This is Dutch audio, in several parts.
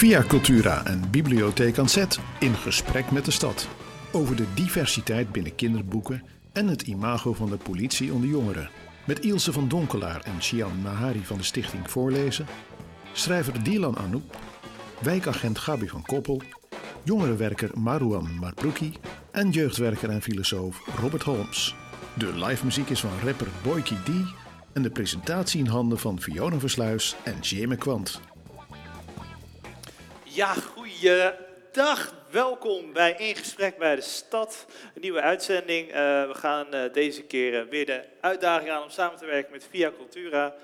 Via Cultura en Bibliotheek aan Zet in gesprek met de stad. Over de diversiteit binnen kinderboeken en het imago van de politie onder jongeren. Met Ilse van Donkelaar en Shian Nahari van de Stichting Voorlezen. Schrijver Dylan Anouk. Wijkagent Gabi van Koppel. Jongerenwerker Marouan Marbrouki. En jeugdwerker en filosoof Robert Holmes. De live muziek is van rapper Boyki D. En de presentatie in handen van Fiona Versluis en Jimmy Kwant. Ja, goeiedag. Welkom bij In Gesprek bij de Stad. Een nieuwe uitzending. Eh, we gaan eh, deze keer eh, weer de uitdaging aan om samen te werken met Via Cultura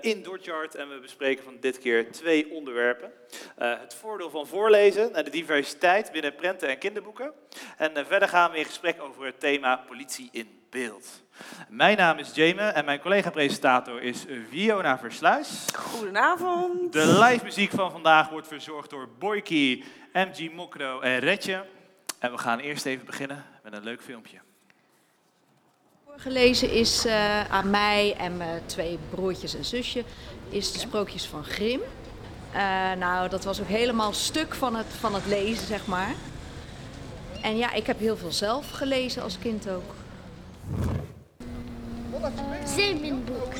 in Dortjard. En we bespreken van dit keer twee onderwerpen. het voordeel van voorlezen en de diversiteit binnen prenten en kinderboeken. En verder gaan we in gesprek over het thema politie in beeld. Mijn naam is Jame en mijn collega-presentator is Fiona Versluis. Goedenavond. De live muziek van vandaag wordt verzorgd door Boyki, MG Mokro en Retje. En we gaan eerst even beginnen met een leuk filmpje. Voorgelezen is uh, aan mij en mijn twee broertjes en zusje is de sprookjes van Grim. Uh, nou, dat was ook helemaal stuk van het, van het lezen, zeg maar. En ja, ik heb heel veel zelf gelezen als kind ook. Zeemerminboek.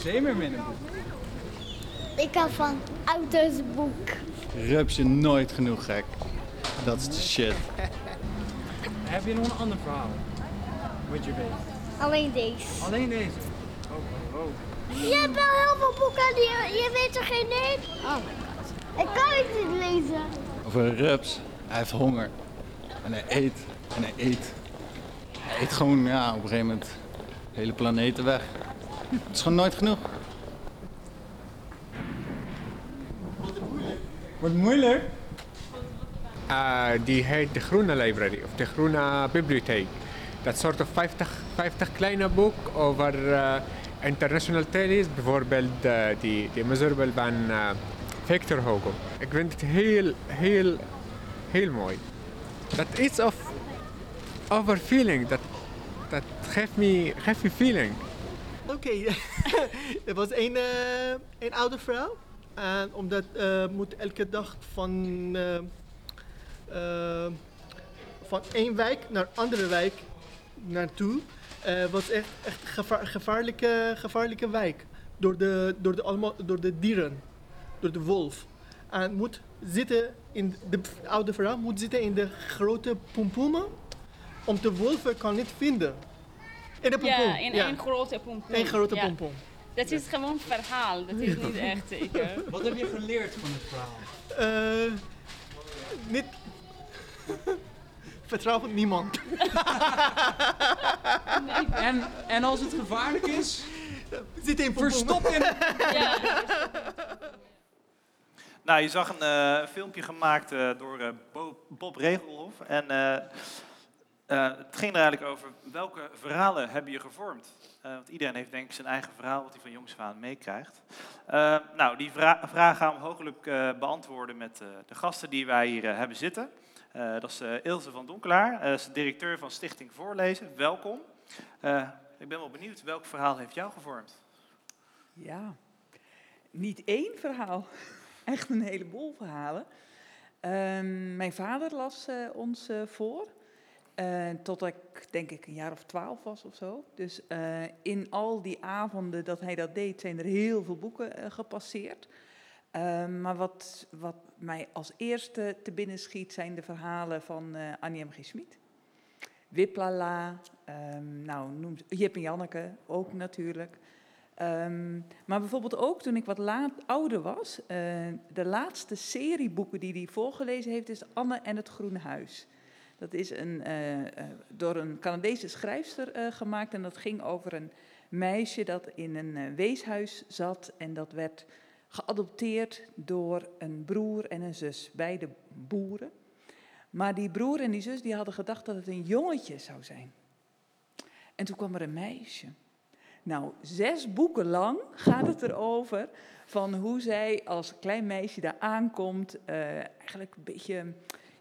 Zeemerminboek. Ik hou van autosboek. Rupsje nooit genoeg gek. Dat is de shit. Heb je nog een ander verhaal? Wat je weet? Alleen deze. Alleen deze? Oh, oh. Je hebt wel heel veel boeken en je, je weet er geen één. Oh my god. Ik kan het niet lezen. Over een rups. Hij heeft honger. En hij eet. En hij eet. Hij eet gewoon ja, op een gegeven moment hele planeten weg. Het is gewoon nooit genoeg. Wordt moeilijk? Uh, die heet de Groene Library of de Groene Bibliotheek. Dat soort van 50, 50 kleine boek over uh, international tennis. Bijvoorbeeld uh, die, die miserable van Victor Hugo. Ik vind het heel, heel, heel mooi. Dat is of over feeling. Dat, dat geeft me, geeft me feeling. Oké, er was een, uh, een oude vrouw. En omdat uh, moet elke dag van, uh, van één wijk naar andere wijk naartoe. was echt, echt gevaar, gevaarlijke, gevaarlijke wijk. Door de, door, de, allemaal, door de dieren. Door de wolf. En moet zitten in, de oude vrouw moet zitten in de grote pompoenen om de wolven kan niet vinden. In de. Ja, in één grote pompoen. Eén grote. Dat is gewoon verhaal, dat is niet echt zeker. Wat heb je geleerd van het verhaal? Uh, niet... Vertrouw niemand. nee. en, en als het gevaarlijk is? Zit in Verstop in... ja. Nou, je zag een uh, filmpje gemaakt uh, door uh, Bob Regelhof. En het ging er eigenlijk over welke verhalen hebben je gevormd? want iedereen heeft denk ik zijn eigen verhaal wat hij van jongs af aan meekrijgt. nou, die vra vraag gaan we mogelijk beantwoorden met de gasten die wij hier hebben zitten. dat is Ilse van Donkelaar, is directeur van Stichting Voorlezen. Welkom. ik ben wel benieuwd, welk verhaal heeft jou gevormd? Ja, niet één verhaal echt een heleboel verhalen. Uh, mijn vader las uh, ons voor. tot ik denk ik een jaar of twaalf was of zo. Dus in al die avonden dat hij dat deed, zijn er heel veel boeken gepasseerd. Ehm, maar wat, wat mij als eerste te binnen schiet, zijn de verhalen van Annie M. G. Schmid. Wiplala, um, nou, noem, Jip en Janneke ook natuurlijk. Um, maar bijvoorbeeld ook toen ik wat ouder was, de laatste serie boeken die hij voorgelezen heeft is Anne en het Groene Huis. Dat is een, uh, uh, door een Canadese schrijfster gemaakt en dat ging over een meisje dat in een weeshuis zat en dat werd geadopteerd door een broer en een zus, beide boeren. Maar die broer en die zus die hadden gedacht dat het een jongetje zou zijn. En toen kwam er een meisje. Nou, zes boeken lang gaat het erover van hoe zij als klein meisje daar aankomt. eh, eigenlijk een beetje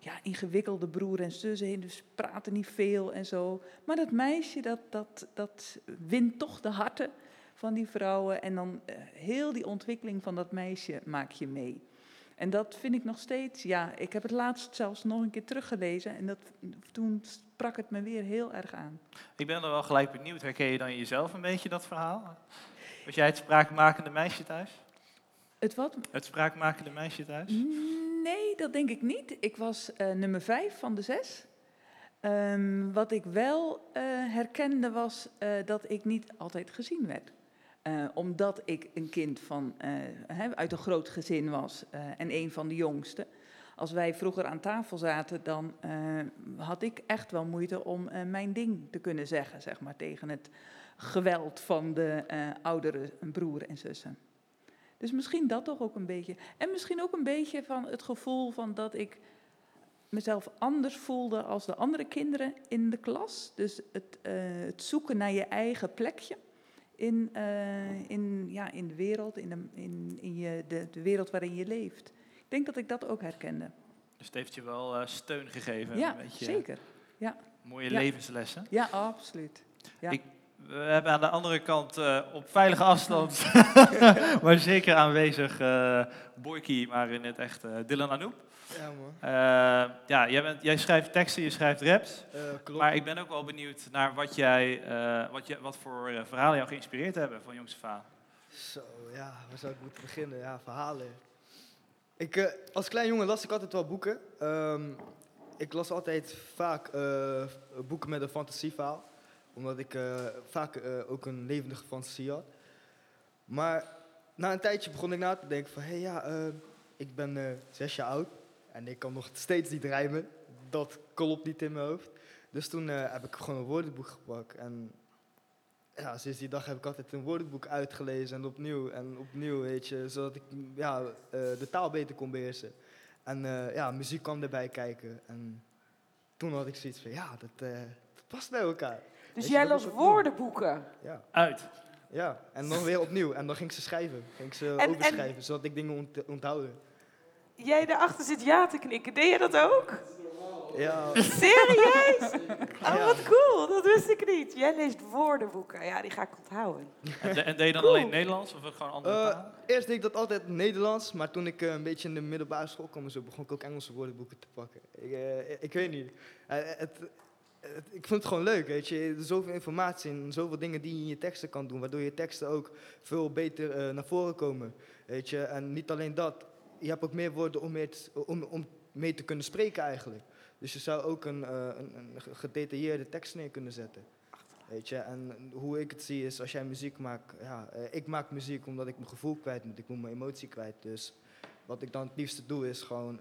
ja, ingewikkelde broer en zus heen, dus praten niet veel en zo. Maar dat meisje, dat, dat, dat wint toch de harten van die vrouwen. En dan eh, heel die ontwikkeling van dat meisje maak je mee. En dat vind ik nog steeds, ja, ik heb het laatst zelfs nog een keer teruggelezen. En dat, toen sprak het me weer heel erg aan. Ik ben er wel gelijk benieuwd. Herken je dan jezelf een beetje dat verhaal? Was jij het spraakmakende meisje thuis? Het wat? Het spraakmakende meisje thuis? Nee, dat denk ik niet. Ik was eh, nummer vijf van de zes. Ehm, wat ik wel eh, herkende was eh, dat ik niet altijd gezien werd. Omdat ik een kind van, uit een groot gezin was en een van de jongsten. Als wij vroeger aan tafel zaten, dan had ik echt wel moeite om mijn ding te kunnen zeggen, zeg maar, tegen het geweld van de oudere broer en zussen. Dus misschien dat toch ook een beetje. En misschien ook een beetje van het gevoel van dat ik mezelf anders voelde als de andere kinderen in de klas. Dus het, eh, het zoeken naar je eigen plekje in, eh, in, ja, in de wereld, in, de, in, in je, de, de wereld waarin je leeft. Ik denk dat ik dat ook herkende. Dus het heeft je wel eh, steun gegeven. Ja, een beetje, zeker. Ja. Mooie Ja. levenslessen. Ja, absoluut. Ja. Ik, we hebben aan de andere kant eh, op veilige afstand, maar zeker aanwezig, eh Boyki, maar in het echt eh, Dylan Anouk. Ja, man. Ja, jij, bent, jij schrijft teksten, je schrijft raps. Klopt. Maar ik ben ook wel benieuwd naar wat, jij, wat, je, wat voor verhalen jou geïnspireerd hebben van jongs af. Zo, ja, waar zou ik moeten beginnen? Ja, verhalen. Ik, als klein jongen las ik altijd wel boeken. Ehm, ik las altijd vaak boeken met een fantasieverhaal. Omdat ik eh, vaak eh, ook een levendige fantasie had. Maar na een tijdje begon ik na te denken van... Hé hey, ja, eh, ik ben zes jaar oud en ik kan nog steeds niet rijmen. Dat klopt niet in mijn hoofd. Dus toen heb ik gewoon een woordenboek gepakt. En ja, sinds die dag heb ik altijd een woordenboek uitgelezen en opnieuw en opnieuw, weet je, zodat ik ja, de taal beter kon beheersen. En ja, muziek kwam erbij kijken. En toen had ik zoiets van, ja, dat, dat past bij elkaar. Dus jij las woordenboeken? Ja. Uit? Ja, en dan weer opnieuw. En dan ging ik ze schrijven. Ging ik ze En- en- overschrijven, zodat ik dingen ont onthouden. Jij daarachter zit ja te knikken. Deed je dat ook? Ja. Serieus? Oh, wat cool. Dat wist ik niet. Jij leest woordenboeken. Ja, die ga ik onthouden. En, de- en deed je dan Cool. alleen Nederlands of gewoon andere Eh, talen? eerst deed ik dat altijd Nederlands, maar toen ik eh, een beetje in de middelbare school kwam, en zo, begon ik ook Engelse woordenboeken te pakken. Ik, eh, ik weet niet. Het, ik vind het gewoon leuk, weet je. Zoveel informatie en zoveel dingen die je in je teksten kan doen, waardoor je teksten ook veel beter eh, naar voren komen, weet je. En niet alleen dat, je hebt ook meer woorden om mee te, om, om mee te kunnen spreken eigenlijk. Dus je zou ook een, eh, een, gedetailleerde tekst neer kunnen zetten. Weet je, en hoe ik het zie is als jij muziek maakt, ja, eh, ik maak muziek omdat ik mijn gevoel kwijt moet, ik moet mijn emotie kwijt. Dus wat ik dan het liefste doe is gewoon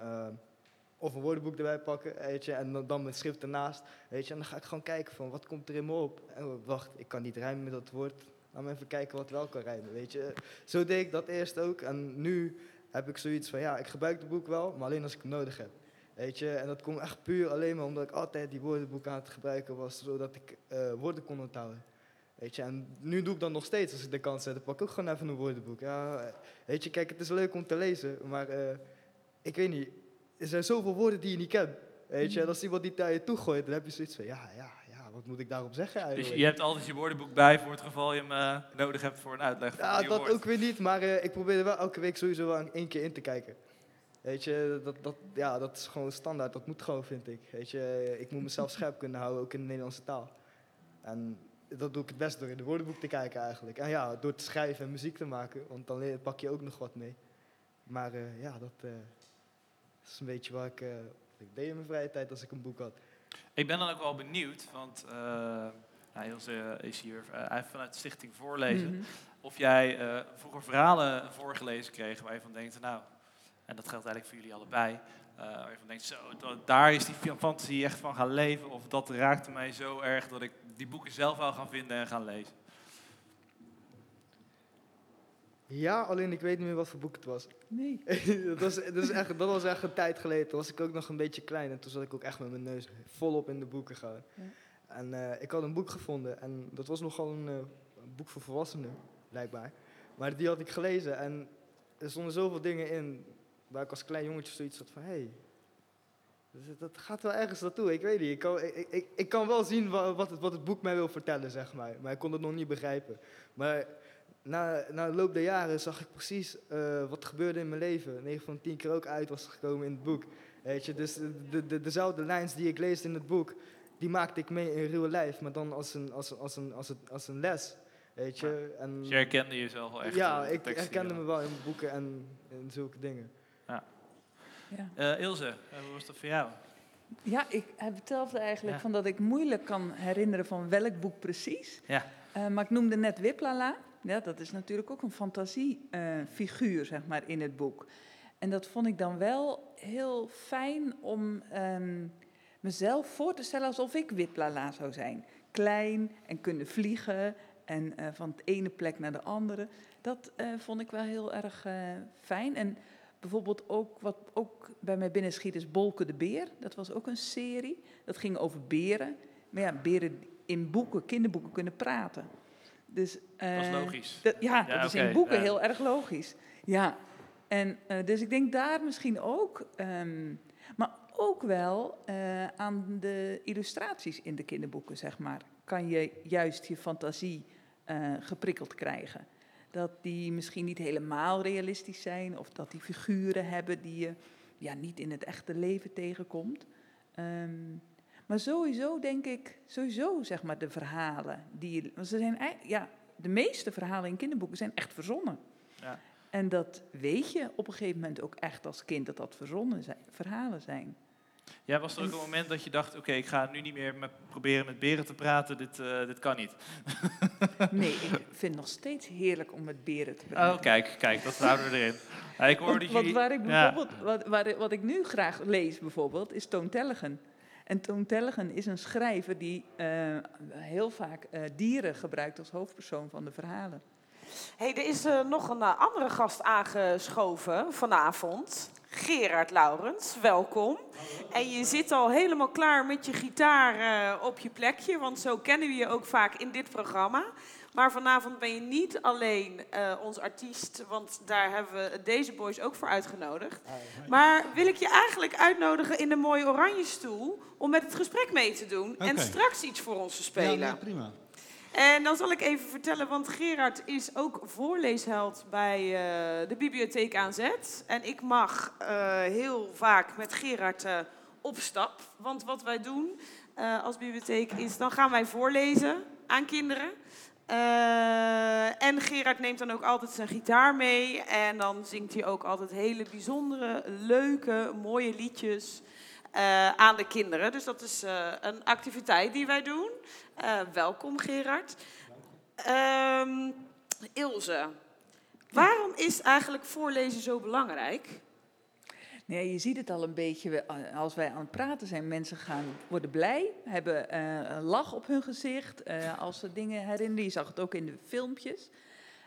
of een woordenboek erbij pakken, weet je, en dan, dan mijn schrift ernaast, weet je, en dan ga ik gewoon kijken van wat komt er in me op. En wacht, ik kan niet rijmen met dat woord, laat me even kijken wat wel kan rijmen, weet je. Zo deed ik dat eerst ook en nu heb ik zoiets van ja, ik gebruik het boek wel, maar alleen als ik het nodig heb. Weet je, en dat komt echt puur alleen maar omdat ik altijd die woordenboeken aan het gebruiken was, zodat ik eh, woorden kon onthouden. Weet je, en nu doe ik dat nog steeds als ik de kans heb. Dan pak ik ook gewoon even een woordenboek. Ja, weet je, kijk, het is leuk om te lezen, maar eh, ik weet niet, er zijn zoveel woorden die je niet kent. Weet je, en als iemand die naar je toe gooit, dan heb je zoiets van, ja, ja, ja, wat moet ik daarop zeggen Dus eigenlijk? je hebt altijd je woordenboek bij voor het geval je hem eh, nodig hebt voor een uitleg van Ja, dat woord. ook weer niet, maar eh, ik probeer er wel elke week sowieso wel één keer in te kijken. Weet je, dat, dat, ja, dat is gewoon standaard, dat moet gewoon, vind ik. Weet je, ik moet mezelf scherp kunnen houden, ook in de Nederlandse taal. En dat doe ik het best door in de woordenboek te kijken eigenlijk. En ja, door te schrijven en muziek te maken, want dan pak je ook nog wat mee. Maar eh, ja, dat eh, is een beetje wat ik, eh, wat ik deed in mijn vrije tijd als ik een boek had. Ik ben dan ook wel benieuwd, want eh nou, Ilse is hier uh, vanuit de Stichting Voorlezen. Mhm. Of jij uh, vroeger verhalen voorgelezen kreeg waar je van denkt, nou, en dat geldt eigenlijk voor jullie allebei, uh, waar je van denkt, zo, dat, daar is die fantasie echt van gaan leven. Of dat raakte mij zo erg dat ik die boeken zelf wou gaan vinden en gaan lezen. Ja, alleen ik weet niet meer wat voor boek het was. Nee. dat, was, dat, echt, dat was echt een tijd geleden. Toen was ik ook nog een beetje klein en toen zat ik ook echt met mijn neus volop in de boeken gaan. Ja. En uh, ik had een boek gevonden en dat was nogal een uh, boek voor volwassenen, blijkbaar. Maar die had ik gelezen en er stonden zoveel dingen in waar ik als klein jongetje zoiets had van, hé, hey, dat gaat wel ergens naartoe. Ik weet niet. Ik kan, ik, ik, ik kan wel zien wa- wat het, wat het boek mij wil vertellen, zeg maar. Maar ik kon het nog niet begrijpen. Maar na, na de loop der jaren zag ik precies eh, wat gebeurde in mijn leven. 9 van de 10 keer ook uit was gekomen in het boek. Weet je, dus de, de, de, dezelfde lijns die ik lees in het boek, die maakte ik mee in real life. Maar dan als een, als, als, een, als, een, als een les. Weet je. En, Dus je herkende jezelf wel echt Ja, de ik herkende me wel in boeken en in zulke dingen. Ja. Ja. Eh, Ilse, eh, hoe was dat voor jou? Ja, ik heb hetzelfde eigenlijk, Ja. van dat ik moeilijk kan herinneren van welk boek precies. Ja. Eh, maar ik noemde net Wiplala. Ja, dat is natuurlijk ook een fantasiefiguur, zeg maar, in het boek. En dat vond ik dan wel heel fijn om ehm, mezelf voor te stellen alsof ik Wiplala zou zijn. Klein en kunnen vliegen en eh, van het ene plek naar de andere. Dat eh, vond ik wel heel erg eh, fijn. En bijvoorbeeld ook wat ook bij mij binnenschiet is Bolke de Beer. Dat was ook een serie. Dat ging over beren. Maar ja, beren in boeken, kinderboeken kunnen praten. Dus, Dat is eh, logisch. dat- ja, Ja, dat is in boeken ja. heel erg logisch. Ja, en eh, dus ik denk daar misschien ook, ehm, maar ook wel eh, aan de illustraties in de kinderboeken, zeg maar, kan je juist je fantasie geprikkeld krijgen. Dat die misschien niet helemaal realistisch zijn, of dat die figuren hebben die je ja, niet in het echte leven tegenkomt. Ehm, maar sowieso denk ik, sowieso zeg maar de verhalen die je, want ze zijn ja, de meeste verhalen in kinderboeken zijn echt verzonnen. Ja. En dat weet je op een gegeven moment ook echt als kind dat dat verzonnen zijn, verhalen zijn. Ja, was er ook een moment dat je dacht, oké, ik ga nu niet meer met, proberen met beren te praten, dit, eh, dit kan niet. Nee, ik vind het nog steeds heerlijk om met beren te praten. Oh, kijk, kijk, dat houden we erin. Ja, ik hoorde Want, jullie... waar ik ja. bijvoorbeeld, wat, waar, wat ik nu graag lees bijvoorbeeld, is Toon Tellegen. En Toon Tellegen is een schrijver die eh, heel vaak eh, dieren gebruikt als hoofdpersoon van de verhalen. Hey, er is eh, nog een andere gast aangeschoven vanavond. Gerard Laurens, welkom. En je zit al helemaal klaar met je gitaar op je plekje, want zo kennen we je ook vaak in dit programma. Maar vanavond ben je niet alleen eh, ons artiest, want daar hebben we deze boys ook voor uitgenodigd. Maar wil ik je eigenlijk uitnodigen in de mooie oranje stoel om met het gesprek mee te doen en straks iets voor ons te spelen. Ja, prima. En dan zal ik even vertellen, want Gerard is ook voorleesheld bij eh, de bibliotheek aan zet. En ik mag eh, heel vaak met Gerard op stap. Want wat wij doen als bibliotheek is, dan gaan wij voorlezen aan kinderen. Eh, en Gerard neemt dan ook altijd zijn gitaar mee. En dan zingt hij ook altijd hele bijzondere, leuke, mooie liedjes eh, aan de kinderen. Dus dat is eh, een activiteit die wij doen. Welkom Gerard. Ehm, Ilse, waarom is eigenlijk voorlezen zo belangrijk? Nee, je ziet het al een beetje we- als wij aan het praten zijn. Mensen gaan, worden blij, hebben eh, een lach op hun gezicht eh, als ze dingen herinneren. Je zag het ook in de filmpjes.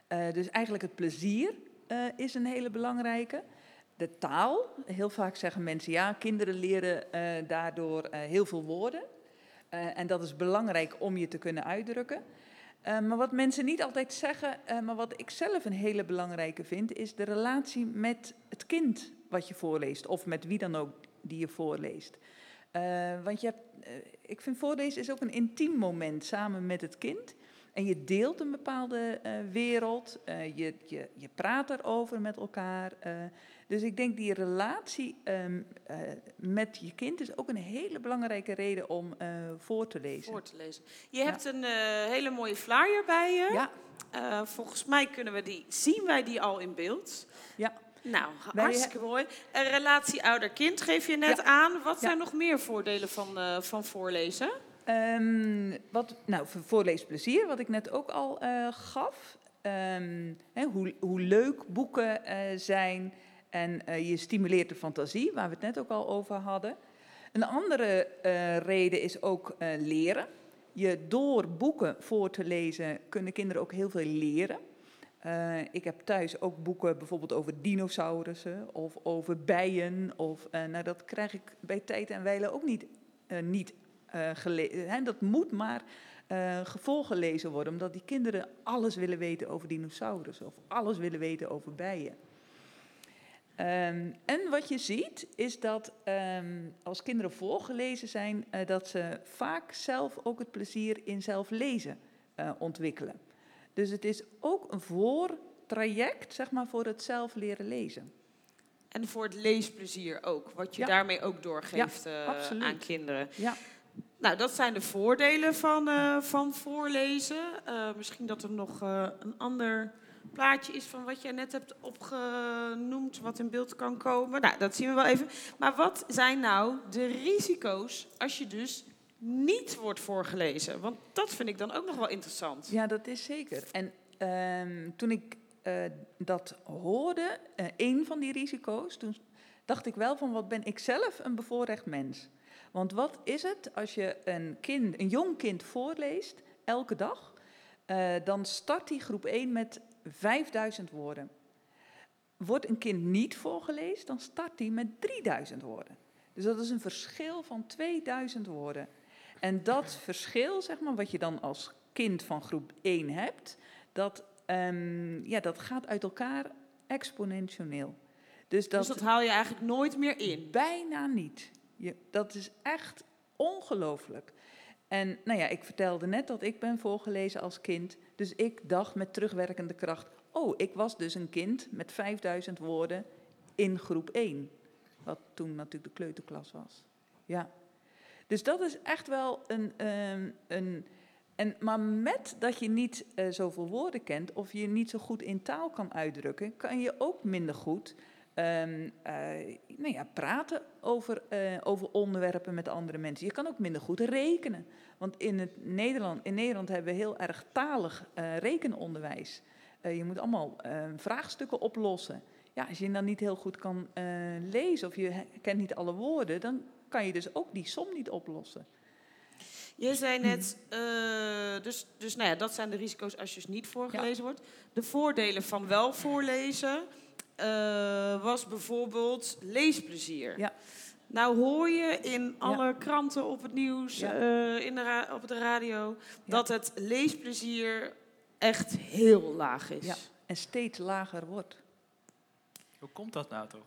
Eh, dus eigenlijk het plezier eh, is een hele belangrijke. De taal. Heel vaak zeggen mensen, ja, kinderen leren eh, daardoor eh, heel veel woorden. Eh, en dat is belangrijk om je te kunnen uitdrukken. Eh, maar wat mensen niet altijd zeggen, eh, maar wat ik zelf een hele belangrijke vind, is de relatie met het kind wat je voorleest, of met wie dan ook die je voorleest. Eh, want je hebt, eh, ik vind voorlezen is ook een intiem moment samen met het kind. En je deelt een bepaalde eh, wereld, je, je, je praat erover met elkaar. dus ik denk die relatie ehm, eh, met je kind is ook een hele belangrijke reden om voor te lezen. Voor te lezen. Je hebt een hele mooie flyer bij je. Ja. Volgens mij kunnen we die, zien wij die al in beeld. Ja. Nou, Wij- hartstikke mooi. Een relatie ouder-kind geef je net Ja. aan. Wat zijn nog meer voordelen van, eh, van voorlezen? Ehm, wat, nou, voor voorleesplezier, wat ik net ook al eh, gaf. Ehm, hoe, hoe leuk boeken eh, zijn en eh, je stimuleert de fantasie, waar we het net ook al over hadden. Een andere eh, reden is ook eh, leren. Je door boeken voor te lezen kunnen kinderen ook heel veel leren. Eh, ik heb thuis ook boeken bijvoorbeeld over dinosaurussen of over bijen. Of, eh, nou, dat krijg ik bij tijd en wijle ook niet, eh, niet gelezen. Dat moet maar gevolgelezen worden, omdat die kinderen alles willen weten over dinosaurussen of alles willen weten over bijen. Ehm, en wat je ziet is dat ehm, als kinderen voorgelezen zijn, dat ze vaak zelf ook het plezier in zelf lezen ontwikkelen. Dus het is ook een voortraject, zeg maar, voor het zelf leren lezen. En voor het leesplezier ook, wat je Ja. daarmee ook doorgeeft Ja, eh, aan kinderen. Ja. Nou, dat zijn de voordelen van, eh, van voorlezen. Eh, misschien dat er nog een ander plaatje is van wat jij net hebt opgenoemd, wat in beeld kan komen. Nou, dat zien we wel even. Maar wat zijn nou de risico's als je dus niet wordt voorgelezen? Want dat vind ik dan ook nog wel interessant. Ja, dat is zeker. En ehm, toen ik eh, dat hoorde, eh een van die risico's, toen dacht ik wel van wat ben ik zelf een bevoorrecht mens. Want wat is het als je een, kind, een jong kind voorleest, elke dag, eh, dan start die groep 1 met 5000 woorden. Wordt een kind niet voorgelezen, dan start hij met 3000 woorden. Dus dat is een verschil van 2000 woorden. En dat verschil, zeg maar, wat je dan als kind van groep 1 hebt, dat, ehm, ja, dat gaat uit elkaar exponentieel. Dus dat, Dus dat haal je eigenlijk nooit meer in? Bijna niet. Je, dat is echt ongelooflijk. En nou ja, ik vertelde net dat ik ben voorgelezen als kind. Dus ik dacht met terugwerkende kracht... oh, ik was dus een kind met 5000 woorden in groep 1. Wat toen natuurlijk de kleuterklas was. Ja. Dus dat is echt wel een... ehm, een en, maar met dat je niet eh, zoveel woorden kent... of je niet zo goed in taal kan uitdrukken... kan je ook minder goed ehm, eh, nou ja, praten over, eh, over onderwerpen met andere mensen. Je kan ook minder goed rekenen. Want in, het Nederland, in Nederland hebben we heel erg talig rekenonderwijs. Je moet allemaal eh, vraagstukken oplossen. Ja, als je dan niet heel goed kan lezen of je kent niet alle woorden, dan kan je dus ook die som niet oplossen. Je zei net, eh, dus, dus nou ja, dat zijn de risico's als je dus niet voorgelezen wordt. De voordelen van wel voorlezen eh, was bijvoorbeeld leesplezier. Ja. Nou hoor je in alle kranten op het nieuws, Ja. eh, in de ra- op de radio, dat het leesplezier echt heel laag is. Ja, en steeds lager wordt. Hoe komt dat nou toch?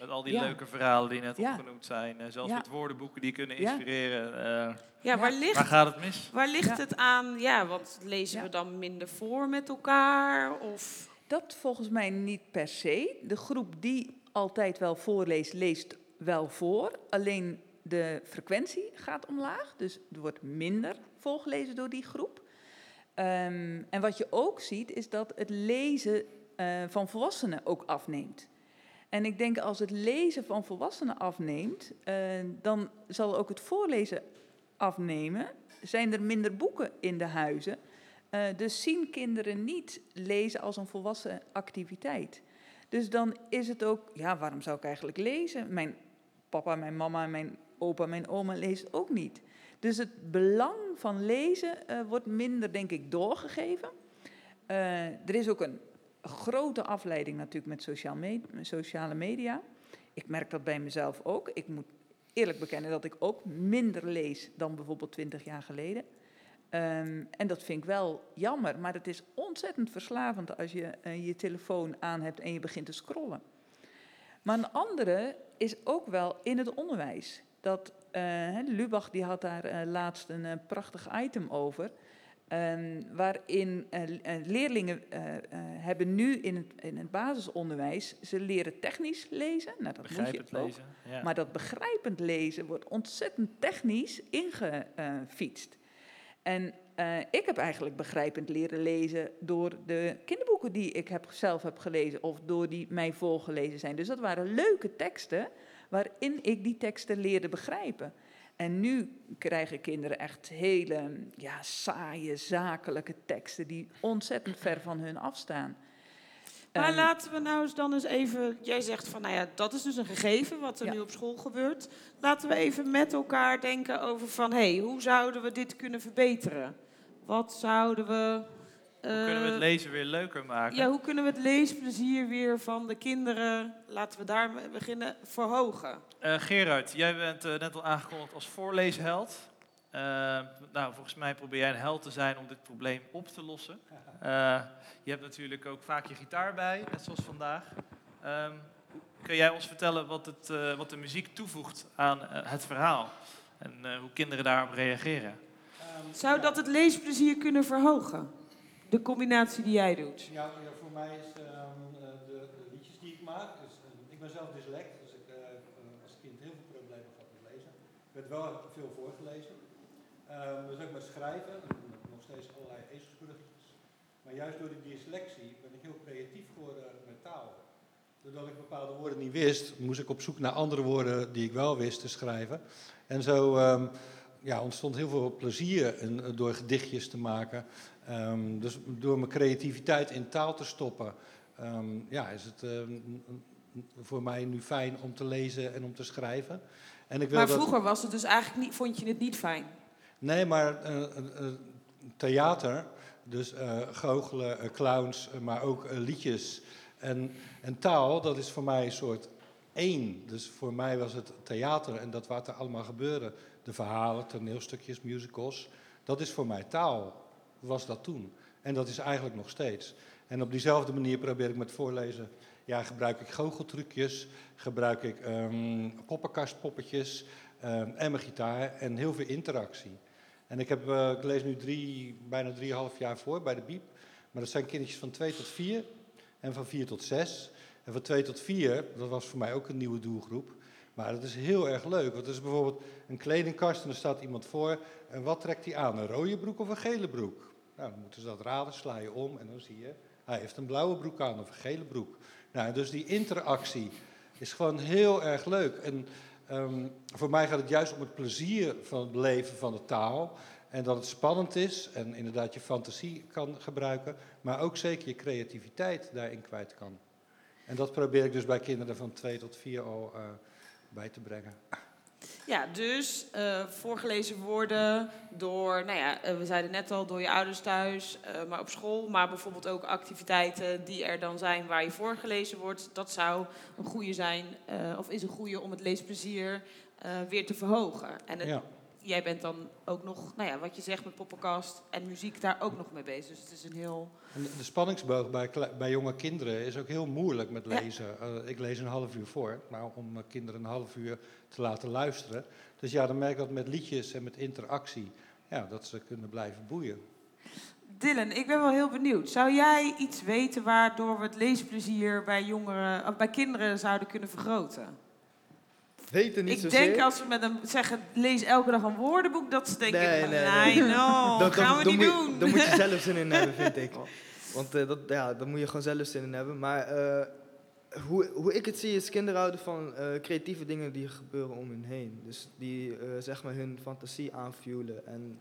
Met al die Ja. leuke verhalen die net Ja. opgenoemd zijn. eh, zelfs Ja. met woordenboeken die kunnen inspireren. eh, Ja, waar, ligt, waar gaat het mis? Waar ligt Ja. het aan? Ja, want lezen Ja. we dan minder voor met elkaar? Of... Dat volgens mij niet per se. De groep die altijd wel voorleest, leest wel voor. Alleen de frequentie gaat omlaag. Dus er wordt minder voorgelezen door die groep. Ehm, en wat je ook ziet, is dat het lezen eh, van volwassenen ook afneemt. En ik denk als het lezen van volwassenen afneemt, eh, dan zal ook het voorlezen afnemen. Zijn er minder boeken in de huizen? Eh, dus zien kinderen niet lezen als een volwassen activiteit. Dus dan is het ook, ja, waarom zou ik eigenlijk lezen? Mijn papa, mijn mama, mijn opa, mijn oma lezen ook niet. Dus het belang van lezen eh, wordt minder, denk ik, doorgegeven. Er is ook een grote afleiding natuurlijk met sociale media. Ik merk dat bij mezelf ook. Ik moet eerlijk bekennen dat ik ook minder lees dan bijvoorbeeld 20 jaar geleden. Ehm, en dat vind ik wel jammer, maar het is ontzettend verslavend als je eh, je telefoon aan hebt en je begint te scrollen. Maar een andere is ook wel in het onderwijs. Dat, eh, Lubach die had daar eh, laatst een prachtig item over. Ehm, waarin eh, eh, leerlingen eh, hebben nu in het, in het basisonderwijs, ze leren technisch lezen. Nou, dat moet je ook. lezen, ja. Maar dat begrijpend lezen wordt ontzettend technisch ingefietst. En ik heb eigenlijk begrijpend leren lezen door de kinderboeken die ik heb, zelf heb gelezen of door die mij voorgelezen zijn. Dus dat waren leuke teksten waarin ik die teksten leerde begrijpen. En nu krijgen kinderen echt hele ja, saaie, zakelijke teksten die ontzettend ver van hun afstaan. Maar Ehm, laten we nou eens dan eens even... Jij zegt van, nou ja, dat is dus een gegeven wat er Ja. nu op school gebeurt. Laten we even met elkaar denken over van... hé, hey, hoe zouden we dit kunnen verbeteren? Wat zouden we... Hoe kunnen we het eh, lezen weer leuker maken? Ja, hoe kunnen we het leesplezier weer van de kinderen... laten we daarmee beginnen, verhogen? Eh, Gerard, jij bent eh, net al aangekondigd als voorleesheld. Nou, volgens mij probeer jij een held te zijn om dit probleem op te lossen. Eh, je hebt natuurlijk ook vaak je gitaar bij, net zoals vandaag. Ehm, kun jij ons vertellen wat, het, eh, wat de muziek toevoegt aan het verhaal? En eh, hoe kinderen daarop reageren? Zou dat het leesplezier kunnen verhogen? De combinatie die jij doet. Ja, voor mij is ehm, eh, de, de liedjes die ik maak. Dus, ik ben zelf dyslect, dus ik uh, als kind heel veel problemen gehad met lezen. Ik werd wel veel voorgelezen. Um, dus ook met schrijven, nog steeds allerlei ezelsbruggetjes. Maar juist door die dyslexie ben ik heel creatief geworden met taal. Doordat ik bepaalde woorden niet wist, moest ik op zoek naar andere woorden die ik wel wist te schrijven. En zo um, ja, ontstond heel veel plezier in, door gedichtjes te maken. Um, dus door mijn creativiteit in taal te stoppen, um, ja, is het um, voor mij nu fijn om te lezen en om te schrijven. En ik wil maar dat... vroeger was het dus eigenlijk niet, vond je het niet fijn? Nee, maar uh, uh, theater, dus uh, goochelen, clowns, maar ook liedjes en, en taal, dat is voor mij een soort één. Dus voor mij was het theater en dat wat er allemaal gebeurde, de verhalen, toneelstukjes, musicals, dat is voor mij taal was dat toen. En dat is eigenlijk nog steeds. En op diezelfde manier probeer ik met voorlezen. Ja, gebruik ik goocheltrucjes, gebruik ik um, poppenkastpoppetjes um, en mijn gitaar en heel veel interactie. En ik, heb, uh, ik lees nu drie, bijna drieënhalf jaar voor bij de Biep. Maar dat zijn kindertjes van 2 tot 4 en van 4 tot 6. En van 2 tot 4, dat was voor mij ook een nieuwe doelgroep. Maar dat is heel erg leuk. Want er is bijvoorbeeld een kledingkast en er staat iemand voor. En wat trekt hij aan? Een rode broek of een gele broek? Nou, dan moeten ze dat raden, sla je om en dan zie je, hij heeft een blauwe broek aan of een gele broek. Nou, dus die interactie is gewoon heel erg leuk. En um, voor mij gaat het juist om het plezier van het beleven van de taal. En dat het spannend is en inderdaad je fantasie kan gebruiken, maar ook zeker je creativiteit daarin kwijt kan. En dat probeer ik dus bij kinderen van 2 tot 4 al uh, bij te brengen. Ja, dus uh, voorgelezen worden door, nou ja, uh, we zeiden net al, door je ouders thuis, uh, maar op school. Maar bijvoorbeeld ook activiteiten die er dan zijn waar je voorgelezen wordt. Dat zou een goede zijn, of is een goede om het leesplezier weer te verhogen. En het, ja. Jij bent dan ook nog, nou ja, wat je zegt met poppenkast en muziek daar ook nog mee bezig. Dus het is een heel... En de spanningsboog bij, bij jonge kinderen is ook heel moeilijk met lezen. Ja. ik lees een half uur voor, maar om kinderen een half uur te laten luisteren. Dus ja, dan merk ik dat met liedjes en met interactie, ja, dat ze kunnen blijven boeien. Dylan, ik ben wel heel benieuwd. Zou jij iets weten waardoor we het leesplezier bij, jongeren, of bij kinderen zouden kunnen vergroten? Weten niet ik denk als we met hem zeggen, lees elke dag een woordenboek, dat ze denken, Nee, nee, nee, nee. no, Dat- gaan we niet doen. Dan moet je zelf zin in hebben, vind ik. Want eh, dat, ja, daar moet je gewoon zelf zin in hebben. Maar eh, hoe, hoe ik het zie is kinderen houden van eh, creatieve dingen die gebeuren om hen heen. Dus die zeg maar hun fantasie aanvuren en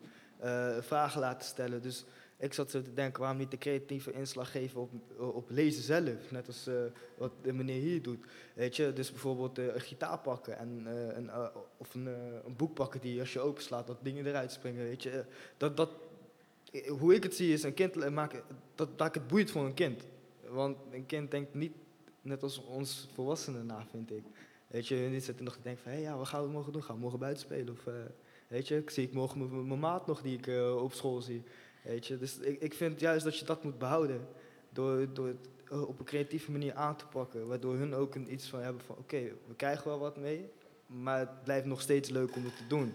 vragen laten stellen. Dus ik zat zo te denken, waarom niet de creatieve inslag geven op, op lezen zelf? Net als eh, wat de meneer hier doet. Weet je, dus bijvoorbeeld eh, een gitaar pakken en, eh, een, of een, een boek pakken die als je openslaat, dat dingen eruit springen. Weet je, dat, dat, hoe ik het zie is een kind maken, dat, ik het boeit voor een kind. Want een kind denkt niet net als ons volwassenen na, vind ik. Weet je, niet zitten nog te denken van, hé, ja, wat gaan we morgen doen? Gaan we morgen buiten spelen? Of, weet je, zie ik morgen mijn- maat nog die ik op school zie. Weet dus ik, ik vind juist dat je dat moet behouden. Door, door het eh, op een creatieve manier aan te pakken. Waardoor hun ook een iets van hebben van, oké, we krijgen wel wat mee. Maar het blijft nog steeds leuk om het te doen.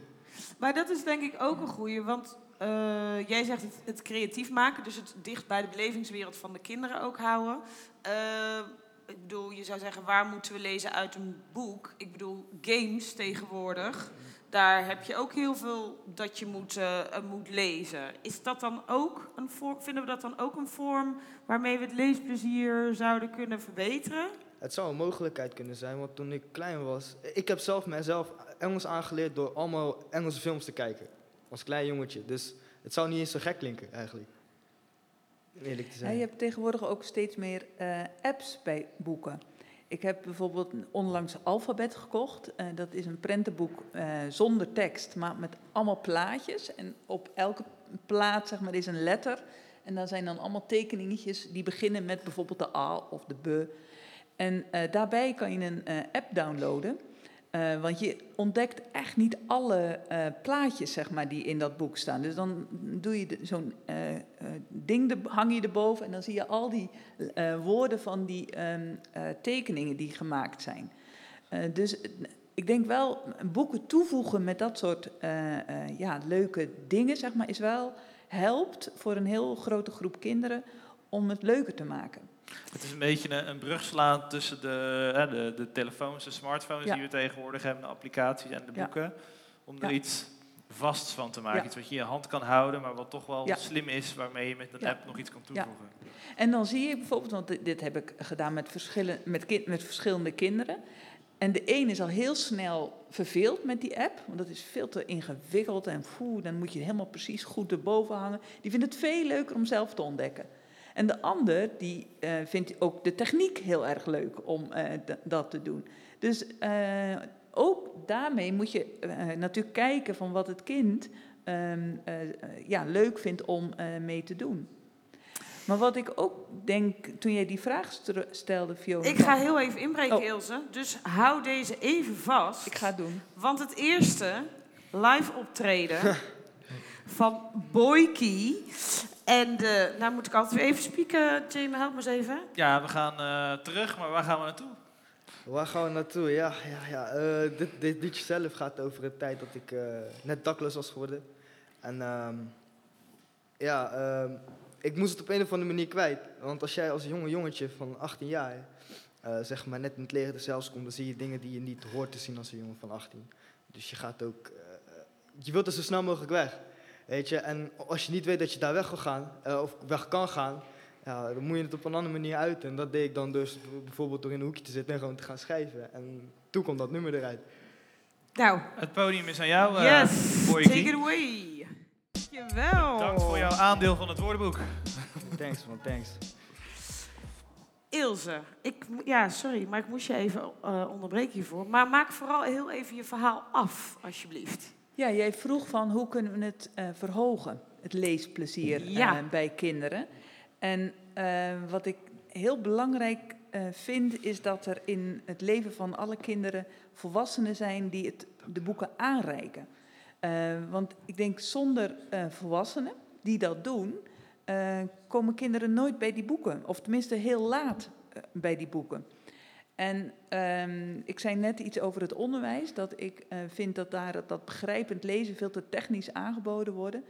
Maar dat is denk ik ook een goeie, want eh, jij zegt het, het creatief maken, dus het dicht bij de belevingswereld van de kinderen ook houden. Eh, ik bedoel, je zou zeggen, waar moeten we lezen uit een boek? Ik bedoel, games tegenwoordig, daar heb je ook heel veel dat je moet, eh, eh, moet lezen. Is dat dan ook een vorm, vinden we dat dan ook een vorm waarmee we het leesplezier zouden kunnen verbeteren? Het zou een mogelijkheid kunnen zijn, want toen ik klein was... Ik heb zelf mijzelf Engels aangeleerd door allemaal Engelse films te kijken. Als klein jongetje. Dus het zou niet eens zo gek klinken, eigenlijk. Eerlijk te Ja, zijn. je hebt tegenwoordig ook steeds meer eh, apps bij boeken. Ik heb bijvoorbeeld onlangs Alfabet gekocht. Eh, dat is een prentenboek eh, zonder tekst, maar met allemaal plaatjes. En op elke plaat zeg maar, is een letter. En daar zijn dan allemaal tekeningetjes die beginnen met bijvoorbeeld de A of de B. En eh, daarbij kan je een app downloaden. Eh, want je ontdekt echt niet alle eh, plaatjes zeg maar, die in dat boek staan. Dus dan doe je zo'n eh, ding, hang je erboven en dan zie je al die woorden van die ehm, eh, tekeningen die gemaakt zijn. Dus ik denk wel, boeken toevoegen met dat soort ja, leuke dingen, zeg maar, is wel helpt voor een heel grote groep kinderen om het leuker te maken. Het is een beetje een, een brug slaan tussen de, hè, de, de telefoons, de smartphones Ja. die we tegenwoordig hebben, de applicaties en de Ja. boeken. Om er Ja. iets vasts van te maken. Iets wat je in je hand kan houden, maar wat toch wel slim is, waarmee je met een app nog iets kan toevoegen. En dan zie je bijvoorbeeld, want dit, dit heb ik gedaan met, verschillen, met, kind, met verschillende kinderen. En de een is al heel snel verveeld met die app, want dat is veel te ingewikkeld en foe, dan moet je helemaal precies goed erboven hangen. Die vindt het veel leuker om zelf te ontdekken. En de ander, die eh, vindt ook de techniek heel erg leuk om eh, dat te doen. Dus eh, ook daarmee moet je natuurlijk kijken van wat het kind ehm, eh, eh, ja, leuk vindt om mee te doen. Maar wat ik ook denk, toen jij die vraag stelde, Fiona... Ik ga heel even inbreken, Oh. Ilse. Dus hou deze even vast. Ik ga het doen. Want het eerste live optreden van Boyki. En de, nou moet ik altijd weer even spieken. Jamie, help me eens even. Ja, we gaan eh, terug, maar waar gaan we naartoe? Waar gaan we naartoe? Ja, ja, ja. eh, dit, dit liedje zelf gaat over een tijd dat ik eh, net dakloos was geworden. En ehm, ja, ehm, ik moest het op een of andere manier kwijt. Want als jij als jonge jongetje van 18 jaar, eh, zeg maar net in het leger de zelfs komt, dan zie je dingen die je niet hoort te zien als een jongen van 18. Dus je gaat ook, eh, eh, je wilt er zo snel mogelijk weg. Weet je, en als je niet weet dat je daar weg wil gaan, eh, of weg kan gaan, ja, dan moet je het op een andere manier uiten. En dat deed ik dan dus bijvoorbeeld door in een hoekje te zitten en gewoon te gaan schrijven. En toen kwam dat nummer eruit. Nou, Het podium is aan jou, eh yes, take it away. Dankjewel. Dank voor jouw aandeel van het woordenboek. Thanks man, thanks. Ilse, ik, ja, sorry, maar ik moest je even eh, onderbreken hiervoor. Maar maak vooral heel even je verhaal af, alsjeblieft. Ja, jij vroeg van hoe kunnen we het eh, verhogen, het leesplezier Ja. eh, bij kinderen. En eh, wat ik heel belangrijk vind, is dat er in het leven van alle kinderen volwassenen zijn die het, de boeken aanreiken. Want ik denk zonder volwassenen die dat doen, komen kinderen nooit bij die boeken. Of tenminste heel laat bij die boeken. En ehm, ik zei net iets over het onderwijs, dat ik eh, vind dat daar dat, dat begrijpend lezen veel te technisch aangeboden worden,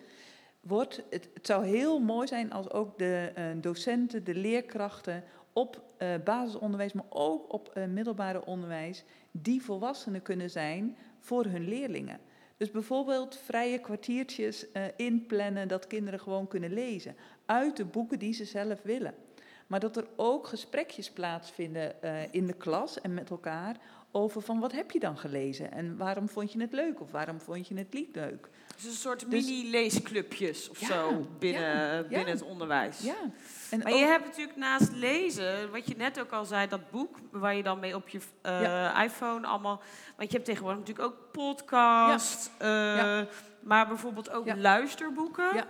wordt. Het, zou heel mooi zijn als ook de eh, docenten, de leerkrachten op eh, basisonderwijs, maar ook op middelbare onderwijs, die volwassenen kunnen zijn voor hun leerlingen. Dus bijvoorbeeld vrije kwartiertjes inplannen dat kinderen gewoon kunnen lezen uit de boeken die ze zelf willen. Maar dat er ook gesprekjes plaatsvinden eh, in de klas en met elkaar over van wat heb je dan gelezen en waarom vond je het leuk of waarom vond je het niet leuk. Dus een soort Dus- mini-leesclubjes of Ja, zo binnen, ja, binnen ja. het onderwijs. Ja. En maar je hebt natuurlijk naast lezen, wat je net ook al zei, dat boek waar je dan mee op je eh, iPhone allemaal. Want je hebt tegenwoordig natuurlijk ook podcast, eh, maar bijvoorbeeld ook luisterboeken.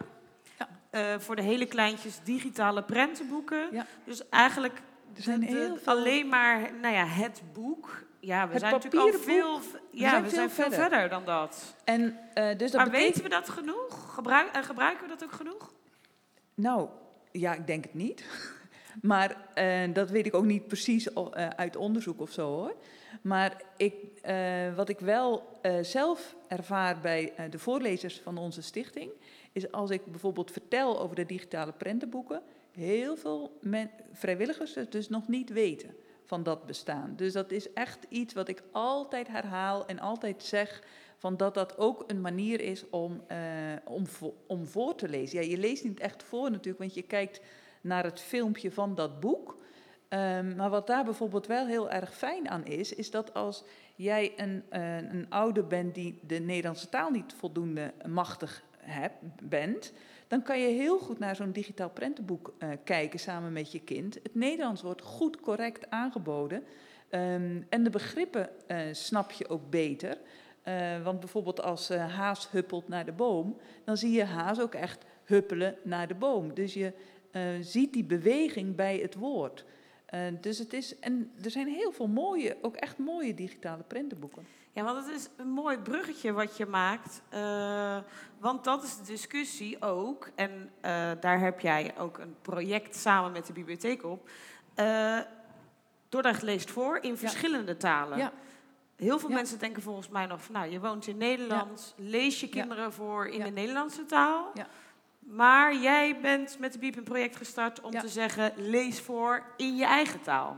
Eh, voor de hele kleintjes digitale prentenboeken. Ja. Dus eigenlijk Er zijn de- de- heel veel- alleen maar nou ja, het boek. Ja, we Het zijn natuurlijk al veel. We ja, zijn we veel zijn veel verder. verder dan dat. En, eh, dus dat maar betekent- weten we dat genoeg? Gebruik, en gebruiken we dat ook genoeg? Nou, ja, ik denk het niet. Maar eh, dat weet ik ook niet precies eh, uit onderzoek of zo hoor. Maar ik, eh, wat ik wel eh, zelf ervaar bij eh, de voorlezers van onze stichting, is als ik bijvoorbeeld vertel over de digitale prentenboeken, heel veel vrijwilligers het dus nog niet weten van dat bestaan. Dus dat is echt iets wat ik altijd herhaal en altijd zeg, van dat dat ook een manier is om, eh, om, vo- om voor te lezen. Ja, je leest niet echt voor natuurlijk, want je kijkt naar het filmpje van dat boek. Ehm, maar wat daar bijvoorbeeld wel heel erg fijn aan is, is dat als jij een, eh, een ouder bent die de Nederlandse taal niet voldoende machtig hebt, bent, dan kan je heel goed naar zo'n digitaal prentenboek eh, kijken samen met je kind. Het Nederlands wordt goed correct aangeboden ehm, en de begrippen eh, snap je ook beter. Eh, want bijvoorbeeld als haas huppelt naar de boom, dan zie je haas ook echt huppelen naar de boom. Dus je ziet die beweging bij het woord. Dus het is, en er zijn heel veel mooie, ook echt mooie digitale prentenboeken. Ja, want het is een mooi bruggetje wat je maakt. eh, want dat is de discussie ook. En eh, daar heb jij ook een project samen met de bibliotheek op. Eh Dordrecht leest voor in verschillende talen. Ja. Heel veel mensen denken volgens mij nog van... nou, je woont in Nederland, lees je kinderen voor in de Nederlandse taal. Maar jij bent met de Biep een project gestart om te zeggen... lees voor in je eigen taal.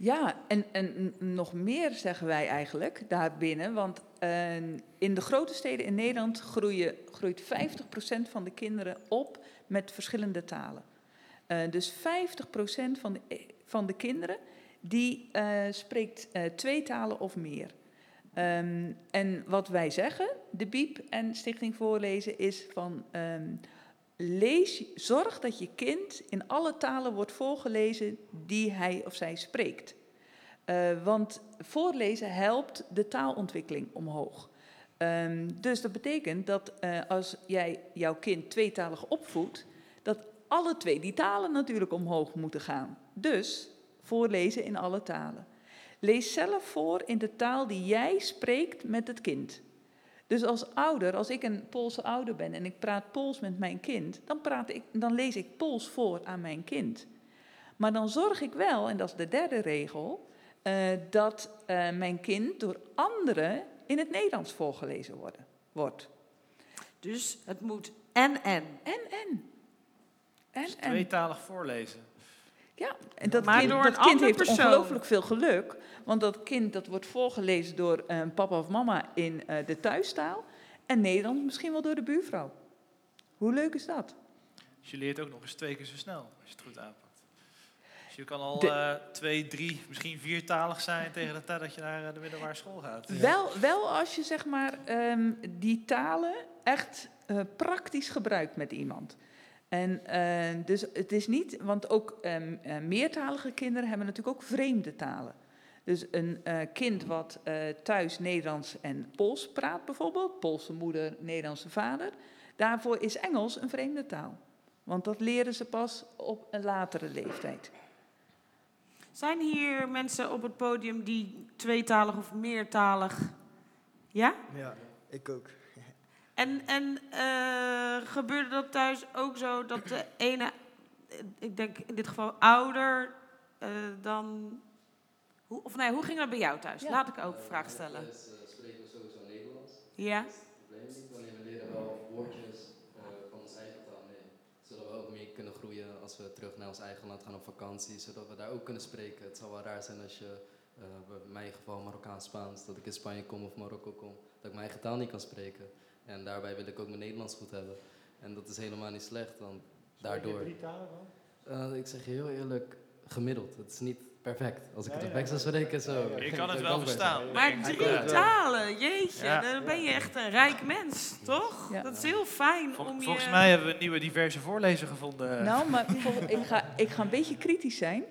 Ja, en, en nog meer zeggen wij eigenlijk daarbinnen. Want eh, in de grote steden in Nederland groeien, groeit 50% van de kinderen op met verschillende talen. Eh, dus 50% van de, van de kinderen die eh, spreekt eh, twee talen of meer. Ehm, en wat wij zeggen, de BIEB en Stichting Voorlezen, is van ehm, lees, zorg dat je kind in alle talen wordt voorgelezen die hij of zij spreekt. Eh, want voorlezen helpt de taalontwikkeling omhoog. Ehm, dus dat betekent dat eh, als jij jouw kind tweetalig opvoedt, dat alle twee die talen natuurlijk omhoog moeten gaan. Dus voorlezen in alle talen. Lees zelf voor in de taal die jij spreekt met het kind. Dus als ouder, als ik een Poolse ouder ben en ik praat Pools met mijn kind, dan, praat ik, dan lees ik Pools voor aan mijn kind. Maar dan zorg ik wel, en dat is de derde regel, eh, dat eh, mijn kind door anderen in het Nederlands voorgelezen worden, wordt. Dus het moet en en. En en. En en. Tweetalig voorlezen. Ja, en dat Maar kind, door dat een kind heeft persoon. ongelooflijk veel geluk. Want dat kind dat wordt voorgelezen door eh, papa of mama in eh, de thuistaal. En Nederlands misschien wel door de buurvrouw. Hoe leuk is dat? Dus je leert ook nog eens twee keer zo snel, als je het goed aanpakt. Dus je kan al De- eh, twee, drie, misschien viertalig zijn tegen de tijd dat je naar de middelbare school gaat. Wel, wel als je zeg maar ehm, die talen echt eh, praktisch gebruikt met iemand. En eh, dus het is niet, want ook ehm, eh, meertalige kinderen hebben natuurlijk ook vreemde talen. Dus een eh, kind wat eh, thuis Nederlands en Pools praat bijvoorbeeld, Poolse moeder, Nederlandse vader, daarvoor is Engels een vreemde taal. Want dat leren ze pas op een latere leeftijd. Zijn hier mensen op het podium die tweetalig of meertalig... Ja? Ja, ik ook. En, en eh, gebeurde dat thuis ook zo dat de ene, eh, ik denk in dit geval ouder, eh, dan... Hoe, of nee, hoe ging dat bij jou thuis? Laat ik ook een vraag stellen. Dus uh, spreken we sowieso Nederlands. Ja. Probleem niet. We leren wel woordjes van onze eigen taal mee. Zodat we ook mee kunnen groeien als we terug naar ons eigen land gaan op vakantie. Zodat we daar ook kunnen spreken. Het zal wel raar zijn als je, uh, in mijn geval Marokkaans-Spaans, dat ik in Spanje kom of Marokko kom, dat ik mijn eigen taal niet kan spreken. En daarbij wil ik ook mijn Nederlands goed hebben. En dat is helemaal niet slecht, want daardoor... drie talen dan? Uh, ik zeg je heel eerlijk, gemiddeld. Het is niet perfect. Als ik Nee, het nee, perfect zou spreken, zo. Je ik kan het wel verstaan. Maar drie talen, jeetje, Ja. dan ben je echt een rijk mens, toch? Dat is heel fijn om je... Volgens mij hebben we een nieuwe diverse voorlezer gevonden. Nou, maar ik, ga, ik ga een beetje kritisch zijn.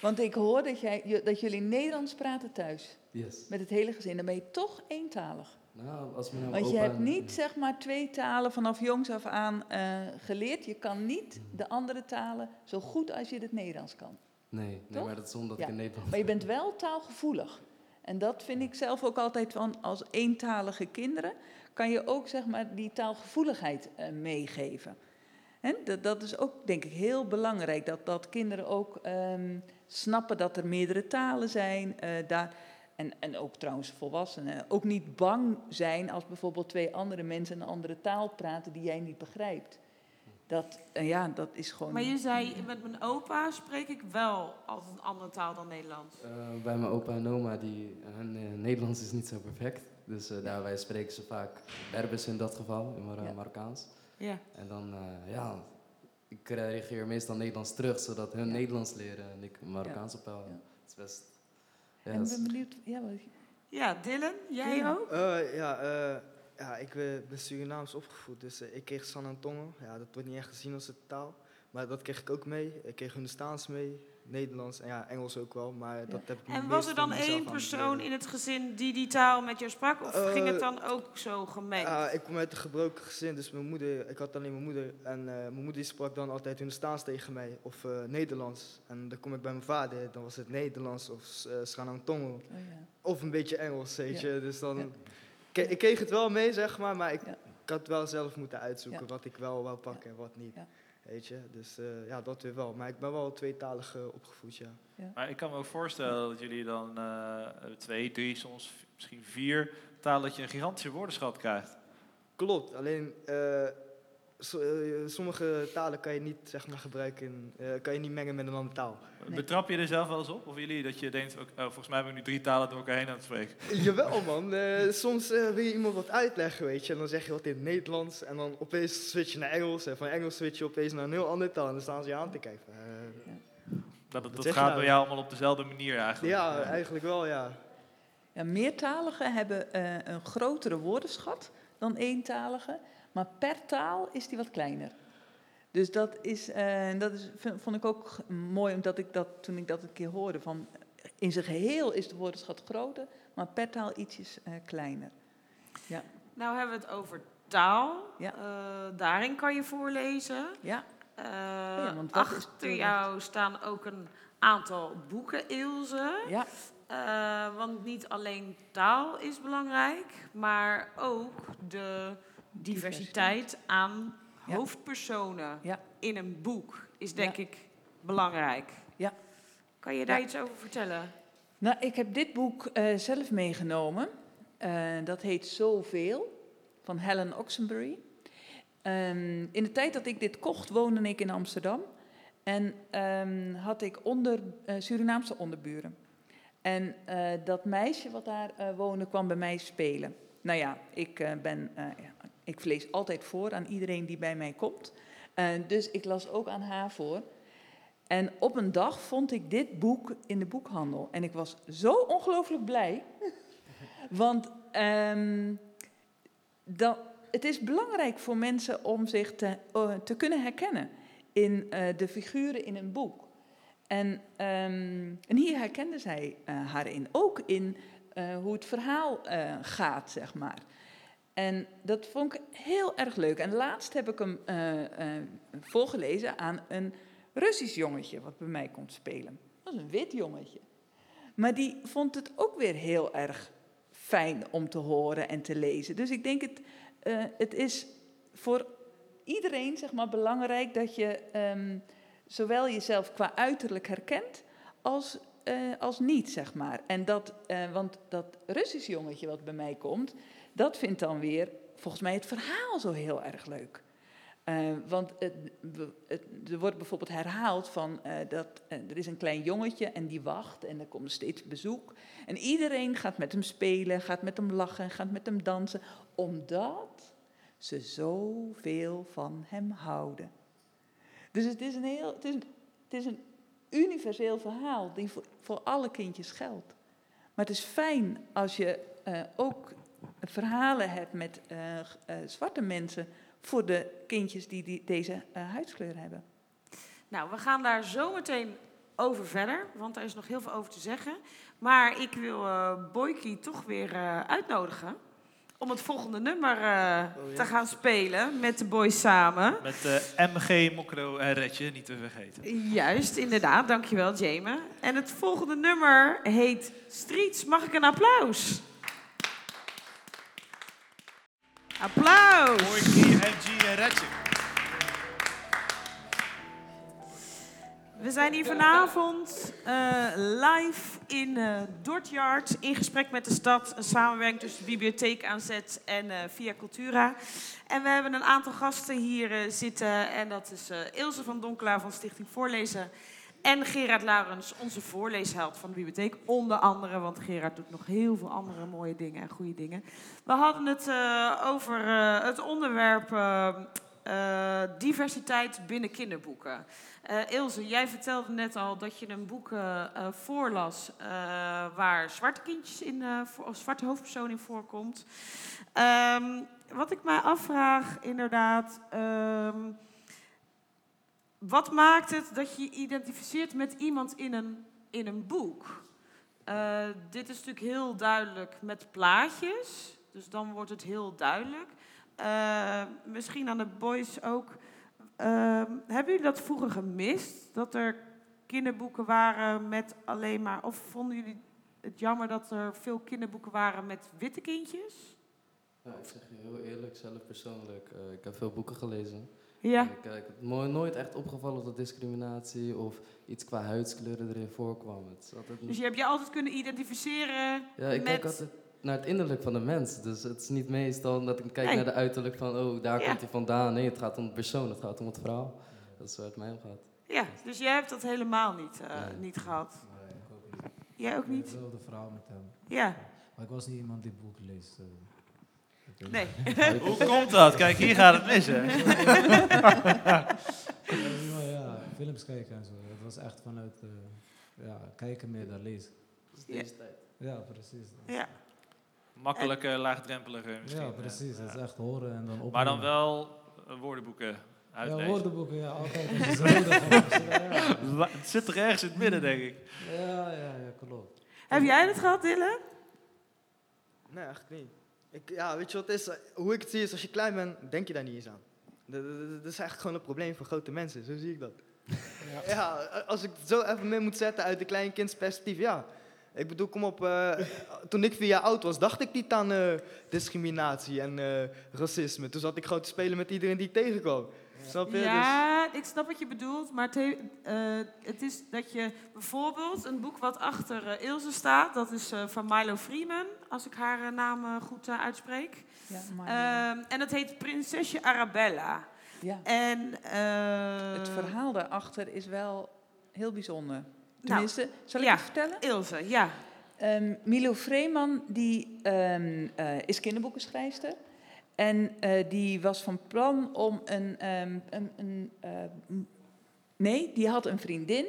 Want ik hoor dat, jij, dat jullie Nederlands praten thuis. Yes. Met het hele gezin. Dan ben je toch eentalig. Nou, als mijn Want je opa- hebt niet zeg maar twee talen vanaf jongs af aan eh, geleerd. Je kan niet de andere talen zo goed als je het Nederlands kan. Nee, maar dat is omdat Ja. ik in Nederland... Maar je bent wel taalgevoelig. En dat vind ik zelf ook altijd van als eentalige kinderen kan je ook zeg maar die taalgevoeligheid eh, meegeven. Dat, dat is ook denk ik heel belangrijk dat, dat kinderen ook ehm, snappen dat er meerdere talen zijn. eh, daar, en, en ook trouwens volwassenen ook niet bang zijn als bijvoorbeeld twee andere mensen een andere taal praten die jij niet begrijpt. Dat, eh, ja, dat is gewoon. Maar je zei, met mijn opa spreek ik wel altijd een andere taal dan Nederlands. Eh, bij mijn opa en oma, die, eh, Nederlands is niet zo perfect. Dus eh, daarbij spreken ze vaak Berbers in dat geval, in Mar Ja. Marokkaans. Ja. En dan, eh, ja, ik reageer meestal Nederlands terug, zodat hun Nederlands leren en ik Marokkaans ophouden. Het is best... Ja, en ik ben benieuwd. Ja, wat- Ja, Dylan, jij ook? Eh, ja, eh, ja, ik ben Surinaams opgevoed, dus eh, ik kreeg San Antonio. Ja, dat wordt niet echt gezien als een taal, maar dat kreeg ik ook mee. Ik kreeg Hindustaans mee, Nederlands en ja, Engels ook wel, maar dat heb ik En was er dan één persoon in het gezin die die taal met jou sprak? Of Eh, ging het dan ook zo gemengd? Ja, ik kom uit een gebroken gezin, dus mijn moeder, ik had alleen mijn moeder. En eh, mijn moeder sprak dan altijd hun staans tegen mij, of eh, Nederlands. En dan kom ik bij mijn vader, dan was het Nederlands of uh, Sranang-Tongo. Oh, ja. Of een beetje Engels, weet Ja. je. Dus dan, ke- ik kreeg het wel mee, zeg maar, maar ik, ik had wel zelf moeten uitzoeken wat ik wel wou pakken en wat niet. Weet je, dus eh, ja, dat weer wel. Maar ik ben wel tweetalig eh, opgevoed, ja. Maar ik kan me ook voorstellen dat jullie dan eh, twee, drie, soms misschien vier talen, dat je een gigantische woordenschat krijgt. Klopt, alleen eh, so- eh, sommige talen kan je niet zeg maar, gebruiken, in, eh, kan je niet mengen met een andere taal. Betrap je er zelf wel eens op? Of jullie dat je denkt, ook, oh, volgens mij ben ik nu drie talen door elkaar heen aan het spreken? Jawel man, Eh, soms eh, wil je iemand wat uitleggen, weet je. En dan zeg je wat in het Nederlands en dan opeens switch je naar Engels. En van Engels switch je opeens naar een heel andere taal en dan staan ze je aan te kijken. Eh, Dat, dat, gaat nou? bij jou allemaal op dezelfde manier eigenlijk. ja, eigenlijk wel, ja. Ja, meertaligen hebben eh, een grotere woordenschat dan eentaligen, maar per taal is die wat kleiner. Dus dat is, eh, dat is, vond ik ook mooi, omdat ik dat, toen ik dat een keer hoorde, van in zijn geheel is de woordenschat groter, maar per taal ietsjes eh, kleiner. Ja. Nou hebben we het over taal. Ja. Eh, daarin kan je voorlezen. Ja. Ja, want achter jou staan ook een aantal boeken, Ilse. Ja. Want niet alleen taal is belangrijk, maar ook de diversiteit aan Ja. hoofdpersonen Ja. in een boek is denk Ja. ik belangrijk. Ja. Kan je daar iets over vertellen? Nou, ik heb dit boek eh, zelf meegenomen. Eh, dat heet Zoveel, van Helen Oxenbury. Ehm, in de tijd dat ik dit kocht, woonde ik in Amsterdam. En ehm, had ik onder, eh, Surinaamse onderburen. En dat meisje wat daar woonde, kwam bij mij spelen. Nou ja, ik, ben, ja, ik lees altijd voor aan iedereen die bij mij komt. Eh, dus ik las ook aan haar voor. En op een dag vond ik dit boek in de boekhandel. En ik was zo ongelooflijk blij. Want ehm, dat, het is belangrijk voor mensen om zich te, eh, te kunnen herkennen in eh, de figuren in een boek. En, ehm, en hier herkende zij haar in. Ook in hoe het verhaal gaat, zeg maar. En dat vond ik heel erg leuk. En laatst heb ik hem eh, voorgelezen aan een Russisch jongetje wat bij mij komt spelen. Dat is een wit jongetje. Maar die vond het ook weer heel erg fijn om te horen en te lezen. Dus ik denk het, eh, het is voor iedereen zeg maar, belangrijk dat je ehm, zowel jezelf qua uiterlijk herkent als, als niet, zeg maar. En dat, want dat Russisch jongetje wat bij mij komt, dat vindt dan weer volgens mij het verhaal zo heel erg leuk. Eh, want het, er wordt bijvoorbeeld herhaald van eh, dat eh, er is een klein jongetje en die wacht en er komt steeds bezoek. En iedereen gaat met hem spelen, gaat met hem lachen, gaat met hem dansen, omdat ze zoveel van hem houden. Dus het is een heel, het is, het is een universeel verhaal die voor, voor alle kindjes geldt. Maar het is fijn als je ook verhalen hebt met eh, eh, zwarte mensen voor de kindjes die, die deze eh, huidskleur hebben. Nou, we gaan daar zo meteen over verder, want er is nog heel veel over te zeggen. Maar ik wil eh Boykie toch weer eh, uitnodigen om het volgende nummer eh, te gaan spelen met de boys samen. Met eh, MG, Mokro en Retje, niet te vergeten. Juist, inderdaad. Dankjewel, Jame. En het volgende nummer heet Streets. Mag ik een applaus? Applaus! En. We zijn hier vanavond eh, live in eh Dortyard in gesprek met de stad. Een samenwerking tussen de bibliotheek aanzet en eh, Via Cultura. En we hebben een aantal gasten hier zitten. En dat is Ilse van Donkelaar van Stichting Voorlezen. En Gerard Laurens, onze voorleesheld van de bibliotheek. Onder andere, want Gerard doet nog heel veel andere mooie dingen en goede dingen. We hadden het eh, over eh, het onderwerp eh, diversiteit binnen kinderboeken. Ilse, jij vertelde net al dat je een boek voorlas waar zwarte kindjes in, of zwarte hoofdpersoon in voorkomt. Ehm, wat ik mij afvraag, inderdaad, ehm, wat maakt het dat je je identificeert met iemand in een, in een boek? Eh, dit is natuurlijk heel duidelijk met plaatjes, dus dan wordt het heel duidelijk. Eh, misschien aan de boys ook. Ehm, hebben jullie dat vroeger gemist? Dat er kinderboeken waren met alleen maar. Of vonden jullie het jammer dat er veel kinderboeken waren met witte kindjes? Ik zeg je heel eerlijk, zelf persoonlijk. eh, ik heb veel boeken gelezen. Ja. Ik, eh, ik heb mo- nooit echt opgevallen dat discriminatie of iets qua huidskleuren erin voorkwam. Het is altijd Dus je hebt je altijd kunnen identificeren ja, ik met. kijk altijd naar het innerlijk van de mens. Dus het is niet meestal dat ik kijk Nee. naar de uiterlijk van, oh, daar Ja. komt hij vandaan. Nee, het gaat om de persoon, het gaat om het verhaal. Dat is waar het mij om gaat. Ja, dus jij hebt dat helemaal niet, eh, niet gehad. Nee, ik ook niet. Jij ook niet? Hetzelfde verhaal met hem. Ja. Maar ik was niet iemand die boeken leest. eh. Nee. Hoe komt dat? Kijk, hier gaat het mis, hè? ja, films kijken en zo. Het was echt vanuit eh, ja, kijken meer dan lezen. deze tijd. Ja, precies. Ja. Makkelijke, laagdrempelige misschien. Ja, precies. Het is echt horen en dan opnemen. Maar dan wel eh, woordenboeken Ja, uitlezen. woordenboeken, ja, altijd hebt. Ja. La- Het zit er ergens in het midden, denk ik. Ja, ja, ja, klopt. Heb jij dat gehad, Dylan? Nee, eigenlijk niet. Ik, ja, weet je wat is? Hoe ik het zie is, als je klein bent, denk je daar niet eens aan. Dat, dat- dat- dat is eigenlijk gewoon een probleem voor grote mensen, zo zie ik dat. Ja, als ik het zo even mee moet zetten uit een kleinkindsperspectief, ja. Ik bedoel, kom op, eh, toen ik vier jaar oud was, dacht ik niet aan eh, discriminatie en eh, racisme. Toen zat ik gewoon te spelen met iedereen die ik tegenkwam. Snap je? Dus- Ja, ik snap wat je bedoelt, maar het, he- eh, het is dat je bijvoorbeeld een boek wat achter eh, Ilse staat, dat is eh, van Milo Freeman, als ik haar naam goed uitspreek. Ja, Milo. Ehm, en dat heet Prinsesje Arabella. Ja. En, eh, Het verhaal daarachter is wel heel bijzonder. Nou, Tenminste, zal ik ja, het vertellen? Ilse, ja. Ehm, Milo Vreeman die, ehm, eh, is kinderboekenschrijfster. En eh, die was van plan om een... ehm, een, een eh, nee, die had een vriendin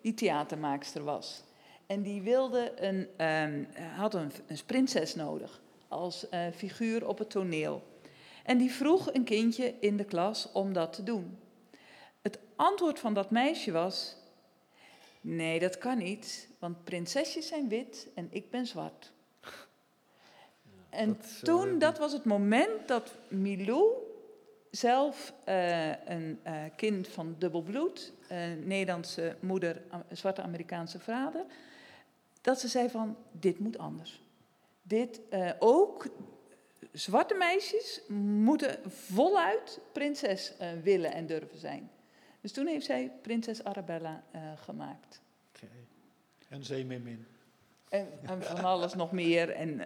die theatermaakster was. En die wilde een, ehm, had een, een prinses nodig als eh, figuur op het toneel. En die vroeg een kindje in de klas om dat te doen. Het antwoord van dat meisje was: Nee, dat kan niet, want prinsesjes zijn wit en ik ben zwart. En dat is, eh, toen, dat was het moment dat Milou, zelf eh, een eh, kind van dubbel bloed, Nederlandse moeder, zwarte Amerikaanse vader, dat ze zei van, dit moet anders. Dit, ook zwarte meisjes moeten voluit prinses willen en durven zijn. Dus toen heeft zij Prinses Arabella gemaakt. En Zeemermin. En, en van alles nog meer. En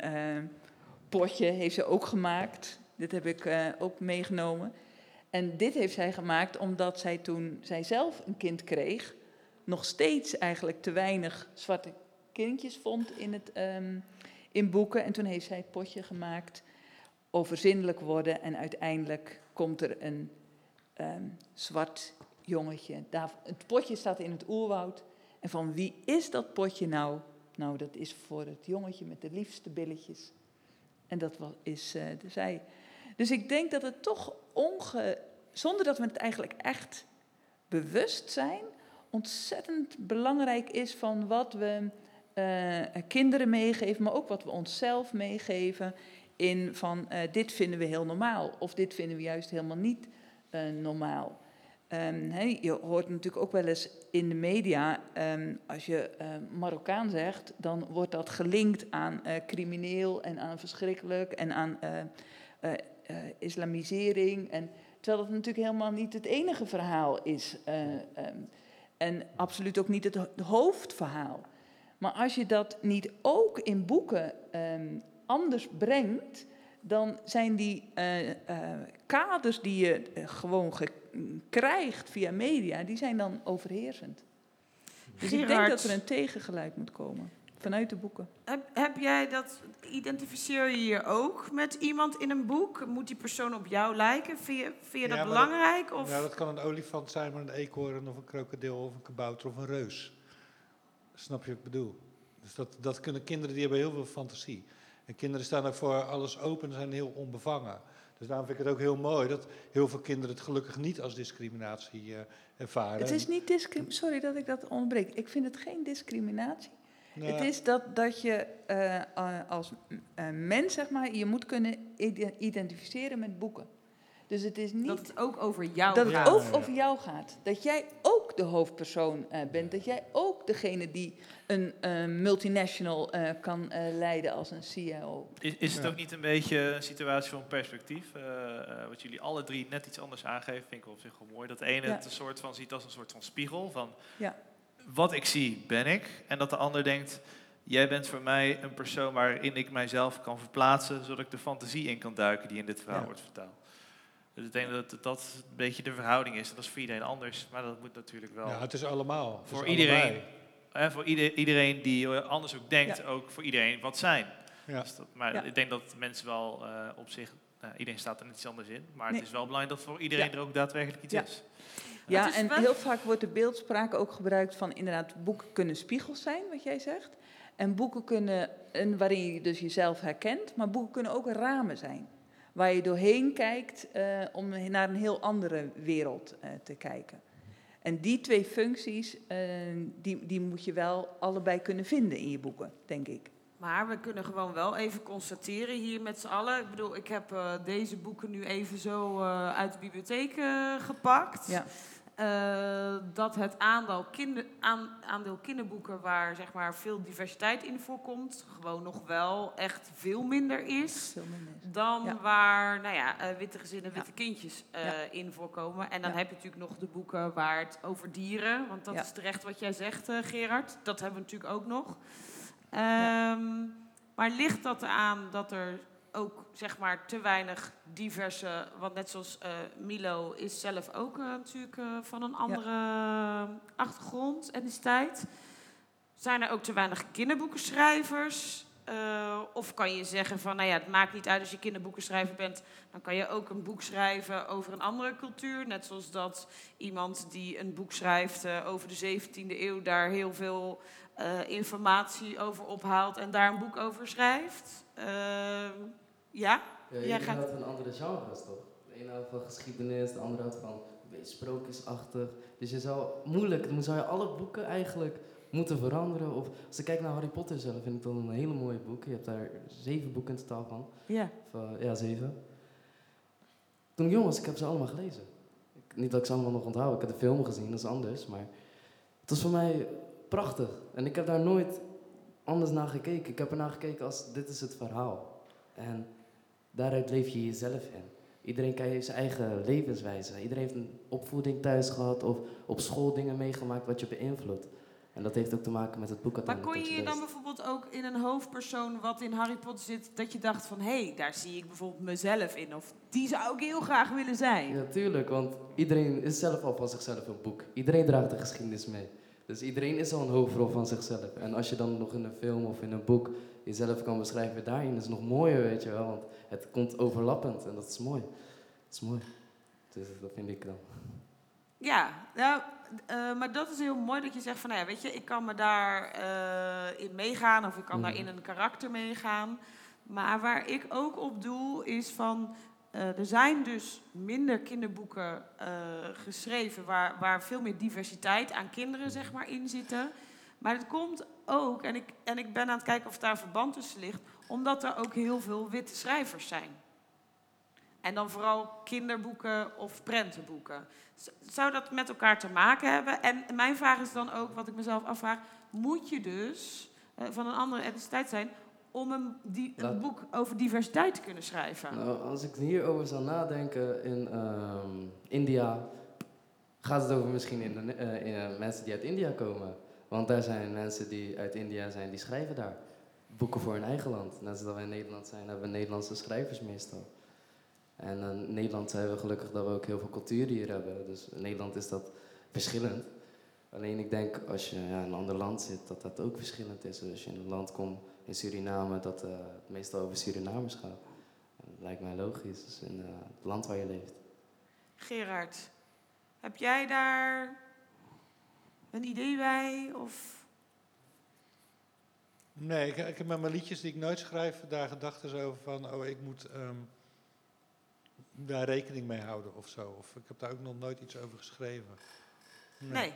Potje heeft ze ook gemaakt. Dit heb ik eh, ook meegenomen. En dit heeft zij gemaakt omdat zij toen zij zelf een kind kreeg... nog steeds eigenlijk te weinig zwarte kindjes vond in, het, ehm, in boeken. En toen heeft zij het potje gemaakt overzinnelijk worden. En uiteindelijk komt er een ehm, zwart jongetje. Daar, het potje staat in het oerwoud. En van wie is dat potje nou? Nou, dat is voor het jongetje met de liefste billetjes. En dat is de zij. Dus ik denk dat het toch onge... zonder dat we het eigenlijk echt bewust zijn, ontzettend belangrijk is van wat we eh, kinderen meegeven, maar ook wat we onszelf meegeven. In van eh, dit vinden we heel normaal of dit vinden we juist helemaal niet normaal. Ehm, je hoort natuurlijk ook wel eens in de media, ehm, als je eh, Marokkaan zegt, dan wordt dat gelinkt aan eh, crimineel en aan verschrikkelijk en aan eh, islamisering. En, terwijl dat natuurlijk helemaal niet het enige verhaal is. eh, ehm, en absoluut ook niet het ho- hoofdverhaal. Maar als je dat niet ook in boeken anders brengt, dan zijn die kaders die je gewoon ge- krijgt via media, die zijn dan overheersend. Dus ik denk dat er een tegengeluid moet komen vanuit de boeken. Heb, heb jij dat, identificeer je je ook met iemand in een boek? Moet die persoon op jou lijken? Vind je, vind je dat Ja, belangrijk? Of? Ja, dat kan een olifant zijn, maar een eekhoorn of een krokodil of een kabouter of een reus. Snap je wat ik bedoel? Dus dat, dat kunnen kinderen, die hebben heel veel fantasie. En kinderen staan ook voor alles open en zijn heel onbevangen. Dus daarom vind ik het ook heel mooi dat heel veel kinderen het gelukkig niet als discriminatie eh, ervaren. Het is niet discriminatie. Sorry dat ik dat ontbreek. Ik vind het geen discriminatie. Nou, Het is dat, dat je eh, eh, als mens, zeg maar, je moet kunnen ide- identificeren met boeken. Dus het is niet... Dat het ook over jou Dat het gaat. ook Ja, ja. over jou gaat. Dat jij ook de hoofdpersoon eh, bent. Dat jij ook degene die een eh, multinational eh, kan eh, leiden als een CIO. Is, is het Ja. ook niet een beetje een situatie van perspectief? eh, eh, wat jullie alle drie net iets anders aangeven, vind ik op zich wel mooi. Dat de ene Ja. het een soort van ziet als een soort van spiegel van Ja. wat ik zie ben ik. En dat de ander denkt, jij bent voor mij een persoon waarin ik mijzelf kan verplaatsen, zodat ik de fantasie in kan duiken die in dit verhaal Ja. wordt vertaald. Dus ik denk dat het- dat een beetje de verhouding is. Dat is voor iedereen anders, maar dat moet natuurlijk wel. Ja, het is allemaal. Het is Voor iedereen, allebei. hè, voor ieder, iedereen die eh, anders ook denkt, ook voor iedereen wat zijn. Ja. Dus dat, maar Ja. ik denk dat mensen wel eh, op zich, nou, iedereen staat er net iets anders in, maar Nee. het is wel belangrijk dat voor iedereen Ja. er ook daadwerkelijk iets Ja. is. Ja, is en wel- heel vaak wordt de beeldspraak ook gebruikt van inderdaad, boeken kunnen spiegels zijn, wat jij zegt. En boeken kunnen, en waarin je dus jezelf herkent, maar boeken kunnen ook ramen zijn. Waar je doorheen kijkt eh, om naar een heel andere wereld eh, te kijken. En die twee functies, eh, die, die moet je wel allebei kunnen vinden in je boeken, denk ik. Maar we kunnen gewoon wel even constateren hier met z'n allen. Ik bedoel, ik heb deze boeken nu even zo uit de bibliotheek gepakt. Ja. Eh, dat het aandeel, kinder, aan, aandeel kinderboeken waar zeg maar, veel diversiteit in voorkomt, gewoon nog wel echt veel minder is. Veel minder is. Dan Ja. waar nou ja, eh, witte gezinnen, witte kindjes Ja. in voorkomen. En dan heb je natuurlijk nog de boeken waar het over dieren, want dat is terecht wat jij zegt, Gerard. Dat hebben we natuurlijk ook nog. Ehm, maar ligt dat eraan dat er ook zeg maar te weinig diverse, want net zoals eh, Milo is zelf ook eh, natuurlijk eh, van een andere achtergrond, etniciteit. Zijn er ook te weinig kinderboekenschrijvers? Of kan je zeggen van, nou ja, het maakt niet uit als je kinderboekenschrijver bent, dan kan je ook een boek schrijven over een andere cultuur. Net zoals dat iemand die een boek schrijft over de 17e eeuw daar heel veel informatie over ophaalt en daar een boek over schrijft. Eh, ja? Ja, Jij gaat- houdt van andere genres toch? De ene houdt van geschiedenis, de andere houdt van een beetje sprookjesachtig. Dus je zou moeilijk, dan zou je alle boeken eigenlijk moeten veranderen. Of als ik kijk naar Harry Potter zelf, vind ik dat een hele mooie boek. Je hebt daar zeven boeken in totaal van. Ja. Of, ja, zeven. Toen ik jong was, ik heb ze allemaal gelezen. Ik, niet dat ik ze allemaal nog onthoud, ik heb de film gezien, dat is anders. Maar het was voor mij prachtig. En ik heb daar nooit anders naar gekeken. Ik heb er naar gekeken als dit is het verhaal. En daaruit leef je jezelf in. Iedereen heeft zijn eigen levenswijze. Iedereen heeft een opvoeding thuis gehad of op school dingen meegemaakt wat je beïnvloedt. En dat heeft ook te maken met het boek Maar kon je je dan bijvoorbeeld ook in een hoofdpersoon wat in Harry Potter zit, dat je dacht van, hé, hey, daar zie ik bijvoorbeeld mezelf in. Of die zou ik heel graag willen zijn. Ja, tuurlijk, want iedereen is zelf al van zichzelf een boek. Iedereen draagt de geschiedenis mee. Dus iedereen is al een hoofdrol van zichzelf. En als je dan nog in een film of in een boek jezelf kan beschrijven daarin, is nog mooier, weet je wel. Want het komt overlappend en dat is mooi. Dat is mooi. Dus dat vind ik dan. Ja, nou, eh, maar dat is heel mooi dat je zegt van, nou ja, weet je, ik kan me daar eh, in meegaan of ik kan daar Mhm. in een karakter meegaan. Maar waar ik ook op doel is van, eh, er zijn dus minder kinderboeken geschreven waar, waar veel meer diversiteit aan kinderen zeg maar in zitten. Maar het komt ook, en ik, en ik ben aan het kijken of daar verband tussen ligt, omdat er ook heel veel witte schrijvers zijn. En dan vooral kinderboeken of prentenboeken. Zou dat met elkaar te maken hebben? En mijn vraag is dan ook, wat ik mezelf afvraag, moet je dus eh, van een andere etniciteit zijn om een, die, een boek over diversiteit te kunnen schrijven? Nou, als ik hierover zou nadenken in ehm, India, gaat het over misschien in, in, eh, mensen die uit India komen. Want daar zijn mensen die uit India zijn, die schrijven daar boeken voor hun eigen land. Net zoals wij in Nederland zijn, hebben we Nederlandse schrijvers meestal. En in Nederland zijn we gelukkig dat we ook heel veel cultuur hier hebben. Dus in Nederland is dat verschillend. Alleen ik denk als je ja, in een ander land zit, dat dat ook verschillend is. Dus als je in een land komt, in Suriname, dat eh, het meestal over Surinamers gaat. Dat lijkt mij logisch, dus in eh, het land waar je leeft. Gerard, heb jij daar een idee bij? Of... Nee, ik, ik heb met mijn liedjes die ik nooit schrijf daar gedachten over van, oh, ik moet ehm, daar rekening mee houden of zo. Of ik heb daar ook nog nooit iets over geschreven. Nee.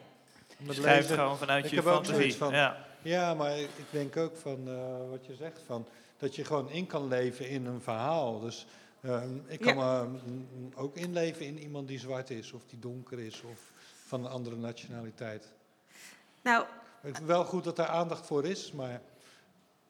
Met Schrijf lezen- gewoon vanuit ik je heb fantasie, Van, ja. ja. maar ik ik denk ook van eh, wat je zegt, van, dat je gewoon in kan leven in een verhaal. Dus eh, ik kan Ja. me mm, ook inleven in iemand die zwart is, of die donker is, of van een andere nationaliteit. Nou, Het is wel goed dat daar aandacht voor is, maar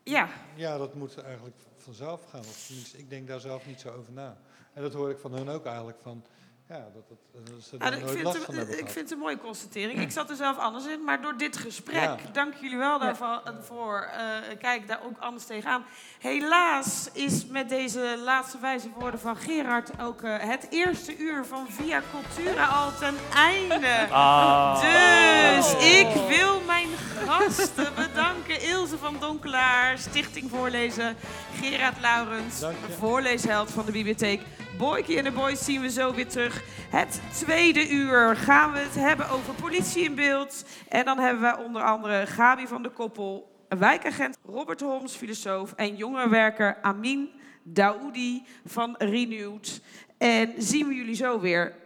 Ja. ja, dat moet eigenlijk vanzelf gaan. Of tenminste, ik denk daar zelf niet zo over na. En dat hoor ik van hun ook eigenlijk van, ja, dat, dat, dat ze er ik, nooit vind last het, ik vind het een mooie constatering. Ik zat er zelf anders in, maar door dit gesprek, Ja. dank jullie wel daarvoor. Voor, eh, kijk daar ook anders tegenaan. Helaas is met deze laatste wijze woorden van Gerard ook eh, het eerste uur van Via Cultura al ten einde. Ah. Dus ik wil mijn gasten bedanken. Ilse van Donkelaar, Stichting Voorlezen. Gerard Laurens, voorleesheld van de bibliotheek. Boykie en de Boys zien we zo weer terug. Het tweede uur gaan we het hebben over politie in beeld. En dan hebben we onder andere Gabi van de Koppel, wijkagent Robert Holmes, filosoof en jongerenwerker Amin Daoudi van Renewed. En zien we jullie zo weer